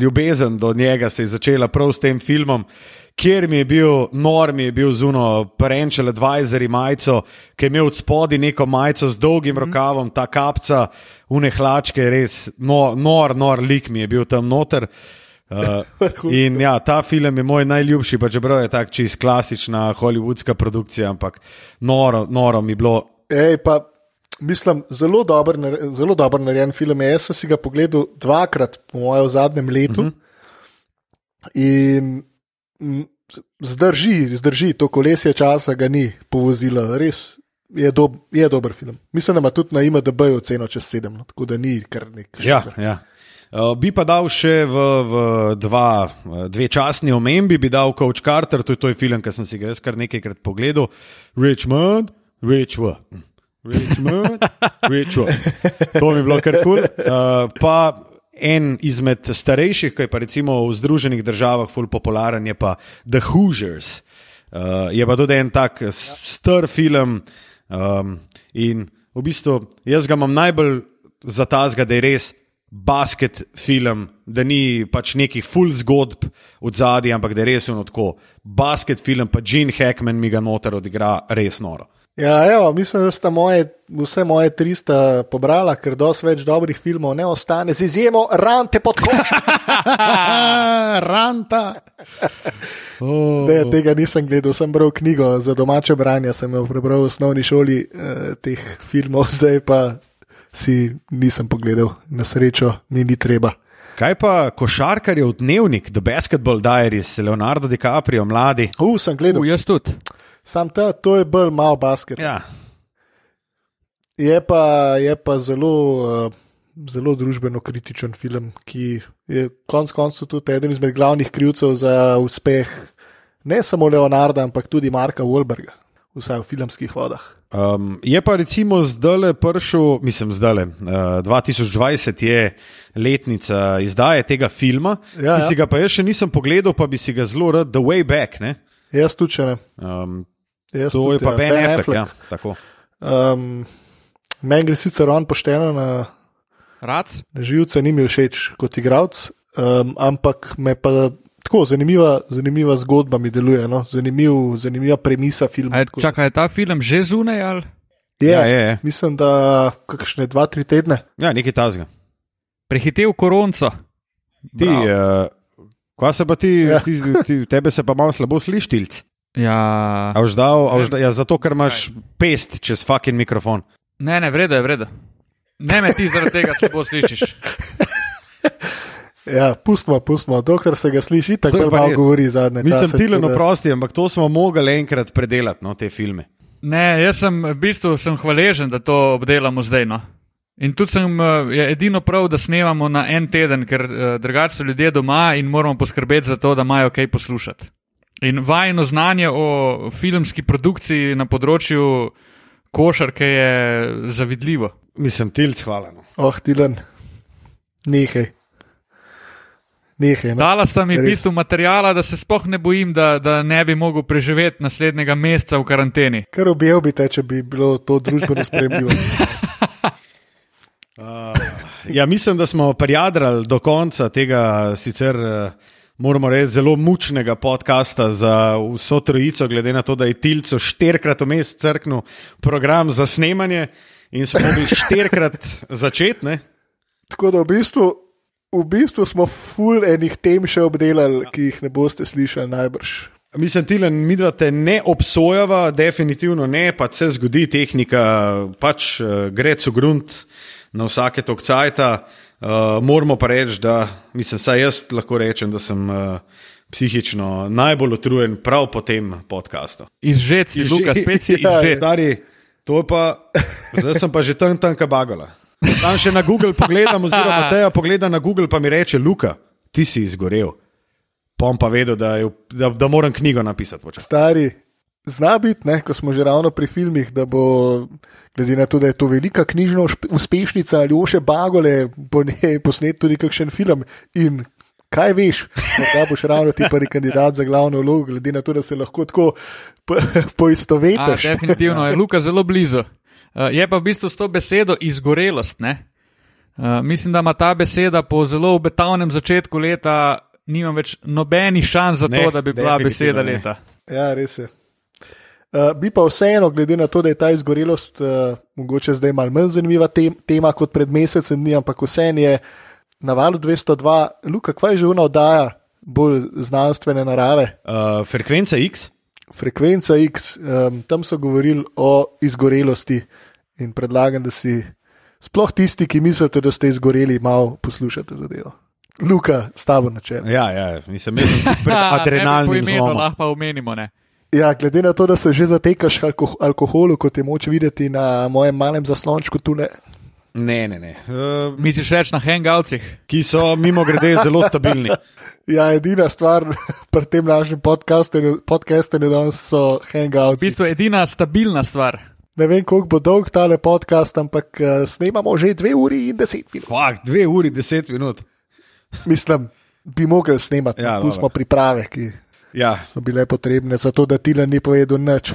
Speaker 1: ljubezen do njega se je začela prav s tem filmom, kjer mi je bil, nor mi je bil zuno, parenčel advisor majico, ki je imel od spodaj neko majico z dolgim rokavom, ta kapca, unehlačke, res no, nor, nor lik mi je bil tam noter. Uh, <laughs> in ja, ta film je moj najljubši, pa čeprav je tako čist klasična hollywoodska produkcija, ampak noro, noro mi je bilo.
Speaker 3: Ej, pa, mislim, zelo dober, zelo dober narejen film. Jaz sem si ga pogledal dvakrat, po mojem, v zadnjem letu. Uh -huh. In zdrži, zdrži, to kolesje časa ga ni povozilo. Res je, dob, je dober film. Mislim, da ima tudi na IMDB oceno čez sedem, no, tako da ni kar nek.
Speaker 1: Ja, ja. Uh, bi pa dal še v, v dva, eh, dve časni omembi, bi dal Coach Carter, to je, to je film, ki sem si ga jaz kar nekajkrat pogledal. Richmond, Richmond. Richmond. To mi je bilo kar kul. Cool. Uh, pa en izmed starejših, ki je pa recimo v Združenih državah ful popularen, je pa The Hoosiers. Uh, je pa tudi en tak star film. Um, in v bistvu jaz ga imam najbolj za ta zga, da je res basket film, da ni pač nekih full zgodb od zadaj, ampak da je res ono tako. Basket film, pa Gene Hackman mi ga noter odigra res noro.
Speaker 3: Ja, evo, mislim, da sta moje, vse moje tri sta pobrala, ker dosti več dobrih filmov ne ostane, z izjemo rante pod košem. <laughs>
Speaker 1: Ranta. Oh. <laughs>
Speaker 3: Ne, tega nisem gledal, sem bral knjigo za domače branje, sem jo prebral v osnovni šoli eh, teh filmov, <laughs> zdaj pa si nisem pogledal, na srečo mi ni treba.
Speaker 1: Kaj pa košarkarjev dnevnik, The Basketball Diaries, Leonardo DiCaprio, mladi?
Speaker 3: Uf, sem gledal,
Speaker 2: U, jaz tudi.
Speaker 3: Sam ta, to je bolj mal basket.
Speaker 1: Ja.
Speaker 3: Je pa, je pa zelo, uh, zelo družbeno kritičen film, ki je konec koncev tudi eden izmed glavnih krivcev za uspeh ne samo Leonarda, ampak tudi Marka Wolberga, vsaj v filmskih vodah.
Speaker 1: Um, je pa recimo zdaj prišel, mislim, zdaj uh, 2020 je letnica izdaje tega filma,
Speaker 3: Ja,
Speaker 1: ki
Speaker 3: ja.
Speaker 1: si ga pa jaz še nisem pogledal, pa bi si ga zelo rad, The Way Back. Ne?
Speaker 3: Jaz tudi če ne.
Speaker 1: Um,
Speaker 3: Jaz
Speaker 1: to je pa
Speaker 3: ja.
Speaker 1: Ben
Speaker 3: Ben
Speaker 1: Affleck. Ja,
Speaker 3: Affleck.
Speaker 1: tako.
Speaker 3: Um, Meni gre sicer on pošteno na,
Speaker 2: Rac?
Speaker 3: živce, ni mi všeč kot igralec, um, ampak me pa tako zanimiva, zanimiva zgodba mi deluje. No? Zanimiv, zanimiva premisa filma.
Speaker 2: Je, čakaj, je ta film že zunaj ali?
Speaker 3: Je,
Speaker 1: Ja, je, je.
Speaker 3: Mislim, da kakšne dva, tri tedne.
Speaker 1: Ja, nekaj tazga.
Speaker 2: Prehitev koronco.
Speaker 1: Ti,
Speaker 2: Bravo.
Speaker 1: uh, Kva se pa ti,
Speaker 3: Ja.
Speaker 1: ti, ti, tebe se pa malo slabo sliši, tilc.
Speaker 2: Ja,
Speaker 1: A boš dal, a boš dal, ja, zato, ker imaš pest čez fucking mikrofon.
Speaker 2: ne, ne, vredo je, vredo. Ne me ti zaradi tega slabo slišiš.
Speaker 3: Ja, pustimo, pustimo. Dokler se ga sliši, tako
Speaker 1: pa
Speaker 3: malo govori zadnje
Speaker 1: Nisem
Speaker 3: čase,
Speaker 1: tilen
Speaker 3: tako da-
Speaker 1: oprosti, ampak to smo mogli enkrat predelati, no, te filme.
Speaker 2: Ne, jaz sem v bistvu sem hvaležen, da to obdelamo zdaj. No. In tudi sem, eh, je edino prav, da snemamo na en teden, ker uh, drugače so ljudje doma in moramo poskrbeti za to, da imajo kaj poslušati. In vajno znanje o filmski produkciji na področju košarke je zavidljivo.
Speaker 1: Mislim, tilc, hvala. No.
Speaker 3: Oh, tilen, nehaj. Nehaj. No.
Speaker 2: Dala sta mi v bistvu materijala, da se sploh ne bojim, da, da ne bi mogel preživeti naslednjega meseca v karanteni.
Speaker 3: Kar objel bi te, če bi bilo to družbeno sprejemljivo. <laughs>
Speaker 1: Ja, mislim, da smo prijadrali do konca tega sicer. eh, Moramo reči, zelo mučnega podcasta za vso trojico, glede na to, da je Tilco štirikrat vmes crknil program za snemanje in smo mogli <laughs> štirikrat začeti. ne.
Speaker 3: Tako da v bistvu, v bistvu smo full enih tem še obdelali, ki jih ne boste slišali najbrž.
Speaker 1: Mislim, Tilen, mi dva te ne obsojava, definitivno ne, pa se zgodi tehnika, pač uh, gre co grunt na vsake tok cajta. Uh, moramo pa reči, da mislim, saj jaz lahko rečem, da sem uh, psihično najbolj utrujen prav po tem podkastu.
Speaker 2: Izžet si,
Speaker 1: Izžet.
Speaker 2: Luka, spet si <laughs>
Speaker 3: Ja,
Speaker 2: izžet.
Speaker 1: Stari, to pa, <laughs> zdaj sem pa že tam tanka bagala. Tam še na Google pogledam, oziroma <laughs> teja pogleda na Google, pa mi reče, Luka, ti si izgorel. Pom pa vedel, da, je, da, da moram knjigo napisati. počasi.
Speaker 3: Stari, zna biti, ne, ko smo že ravno pri filmih, da bo, glede na to, da je to velika knjižna uspešnica ali oše bagole, bo ne posnet tudi kakšen film. In kaj veš, da boš ravno ti prvi kandidat za glavno vlogo, glede na to, da se lahko tako po-
Speaker 2: A,
Speaker 3: poistovetiš.
Speaker 2: definitivno je Luka zelo blizu. Uh, je pa v bistvu s to besedo izgorelost. ne? Uh, mislim, da ima ta beseda po zelo obetavnem začetku leta, nima več nobenih šans za to,
Speaker 1: Ne,
Speaker 2: da bi bila beseda
Speaker 1: ne.
Speaker 2: leta.
Speaker 3: Ja, res je. Uh, bi pa vseeno, glede na to, da je ta izgorelost uh, mogoče zdaj malo manj zanimiva tem, tema kot pred mesecem dni, ampak vseeno je na valu 202, Luka, kaj že ona oddaja bolj znanstvene narave,
Speaker 1: Uh, frekvenca X,
Speaker 3: frekvenca X, um, tam so govorili o izgorelosti in predlagam, da si sploh tisti, ki mislite, da ste izgoreli, malo poslušate zadevo. Luka, s tabo na čelu.
Speaker 1: ja, ja, nisem imel
Speaker 2: bi po imenu lahko omenimo. Ne?
Speaker 3: Ja, glede na to, da se že zatekaš k alko alkoholu, kot je moč videti na mojem malem zaslončku tule.
Speaker 1: Ne, ne, ne. Uh,
Speaker 2: Misliš reči na hangoutsih?
Speaker 1: ki so mimo grede zelo stabilni. <laughs>
Speaker 3: Ja, edina stvar pri tem našem podkastu danes so
Speaker 2: V
Speaker 3: hangouts.
Speaker 2: bistvu edina stabilna stvar.
Speaker 3: Ne vem, koliko bo dolg tale podcast, ampak uh, snemamo že dve uri in deset minut.
Speaker 1: Fak, dve uri, deset minut.
Speaker 3: Mislim, bi mogli snemati,
Speaker 1: Ja,
Speaker 3: tu smo priprave, ki
Speaker 1: Ja,
Speaker 3: so bile potrebne, zato da Tilan ni povedal nič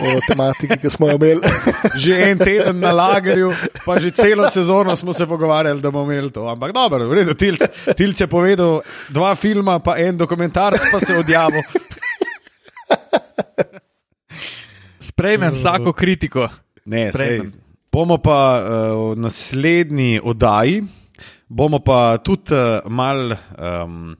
Speaker 3: o tematiki, ki smo jo imeli. <laughs>
Speaker 1: že en teden na lagerju, pa že celo sezono smo se pogovarjali, da bomo imeli to. Ampak dobro, v redu, Tilc, Tilc je povedal dva filma, pa en dokumentarc, pa se odjavil. <laughs>
Speaker 2: Sprejmem vsako kritiko.
Speaker 1: Ne, sej,
Speaker 2: Sprejmem.
Speaker 1: bomo pa uh, v naslednji oddaji, bomo pa tudi uh, mal um,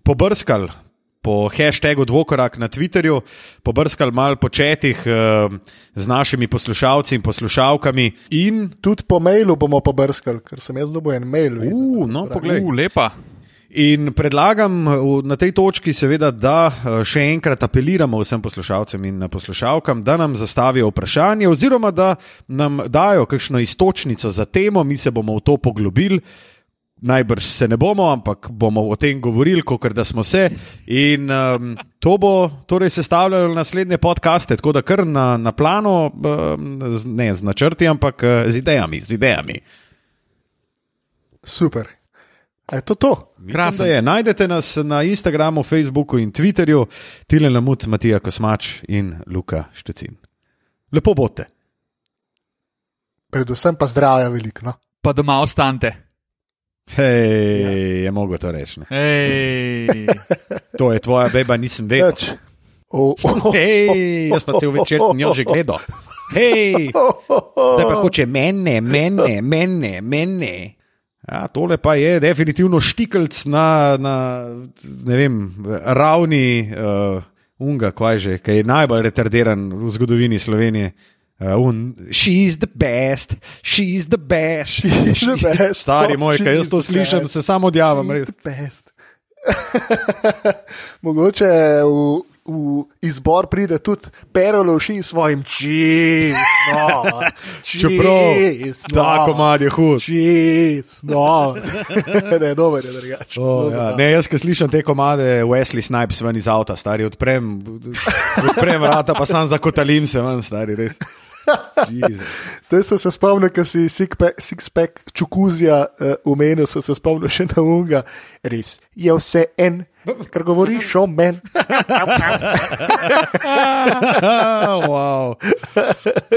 Speaker 1: pobrskali po hashtagu Dvokorak na Twitterju, pobrskali mal po četih uh, z našimi poslušalci in poslušalkami. In,
Speaker 3: Tudi po mailu bomo pobrskali, ker sem jaz dobil en mail. vidite.
Speaker 1: uh, no, poglej.
Speaker 2: U, lepa.
Speaker 1: In predlagam v- na tej točki, seveda, da eh, še enkrat apeliramo vsem poslušalcem in poslušalkam, da nam zastavijo vprašanje, oziroma da nam dajo kakšno istočnico za temo, mi se bomo v to poglobili. Najbrž se ne bomo, ampak bomo o tem govorili, kot da smo se. In um, to bo torej sestavljalo naslednje podcaste, tako da kar na, na plano, um, ne z načrti, ampak eh, z idejami. Z idejami.
Speaker 3: Super. Je to to?
Speaker 1: Mislim, je. Najdete nas na Instagramu, Facebooku in Twitterju, Tilen Lamut, Matija Kosmač in Luka Štecin. Lepo bote.
Speaker 3: Predvsem pa zdravja veliko. No?
Speaker 2: Pa doma ostante.
Speaker 1: Hej, ja. je mogo to reči. ne.
Speaker 2: Ej.
Speaker 1: To je tvoja beba, nisem vedel.
Speaker 3: Nič. O, o,
Speaker 1: Hej, jaz pa cel večer njo že gledal. Hej, zdaj pa hoče mene, mene, mene, mene. Ja, tole pa je definitivno štikelc na, na vem, ravni uh, unga, kaj že, ki je najbolj retardiran v zgodovini Slovenije. Uh, un, she's the best, she's the best.
Speaker 3: She's the best.
Speaker 1: Stari moj, kaj jaz to slišim,
Speaker 3: best.
Speaker 1: se samo
Speaker 3: best. <laughs> Mogoče v, v izbor pride tudi Perolovši s svojim čisno. <laughs>
Speaker 1: Čeprav ta komad je hud.
Speaker 3: Čisno. <laughs> ne, dober je drugače.
Speaker 1: Oh, ja. Ne, jaz, ki slišim te komade, Wesley Snipes ven iz avta, stari odprem, odprem vrata, pa sam zakotalim se ven, stari res.
Speaker 3: Zdaj sem se spomnil, ko si six-pack six čukuzija uh, umenil, sem se spomnil še na unga. Res je vse en, kar govoriš o meni. <laughs>
Speaker 1: wow.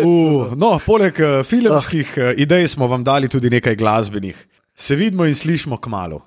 Speaker 1: uh, no, poleg uh, filmskih uh, idej smo vam dali tudi nekaj glasbenih. Se vidimo in slišmo k malu.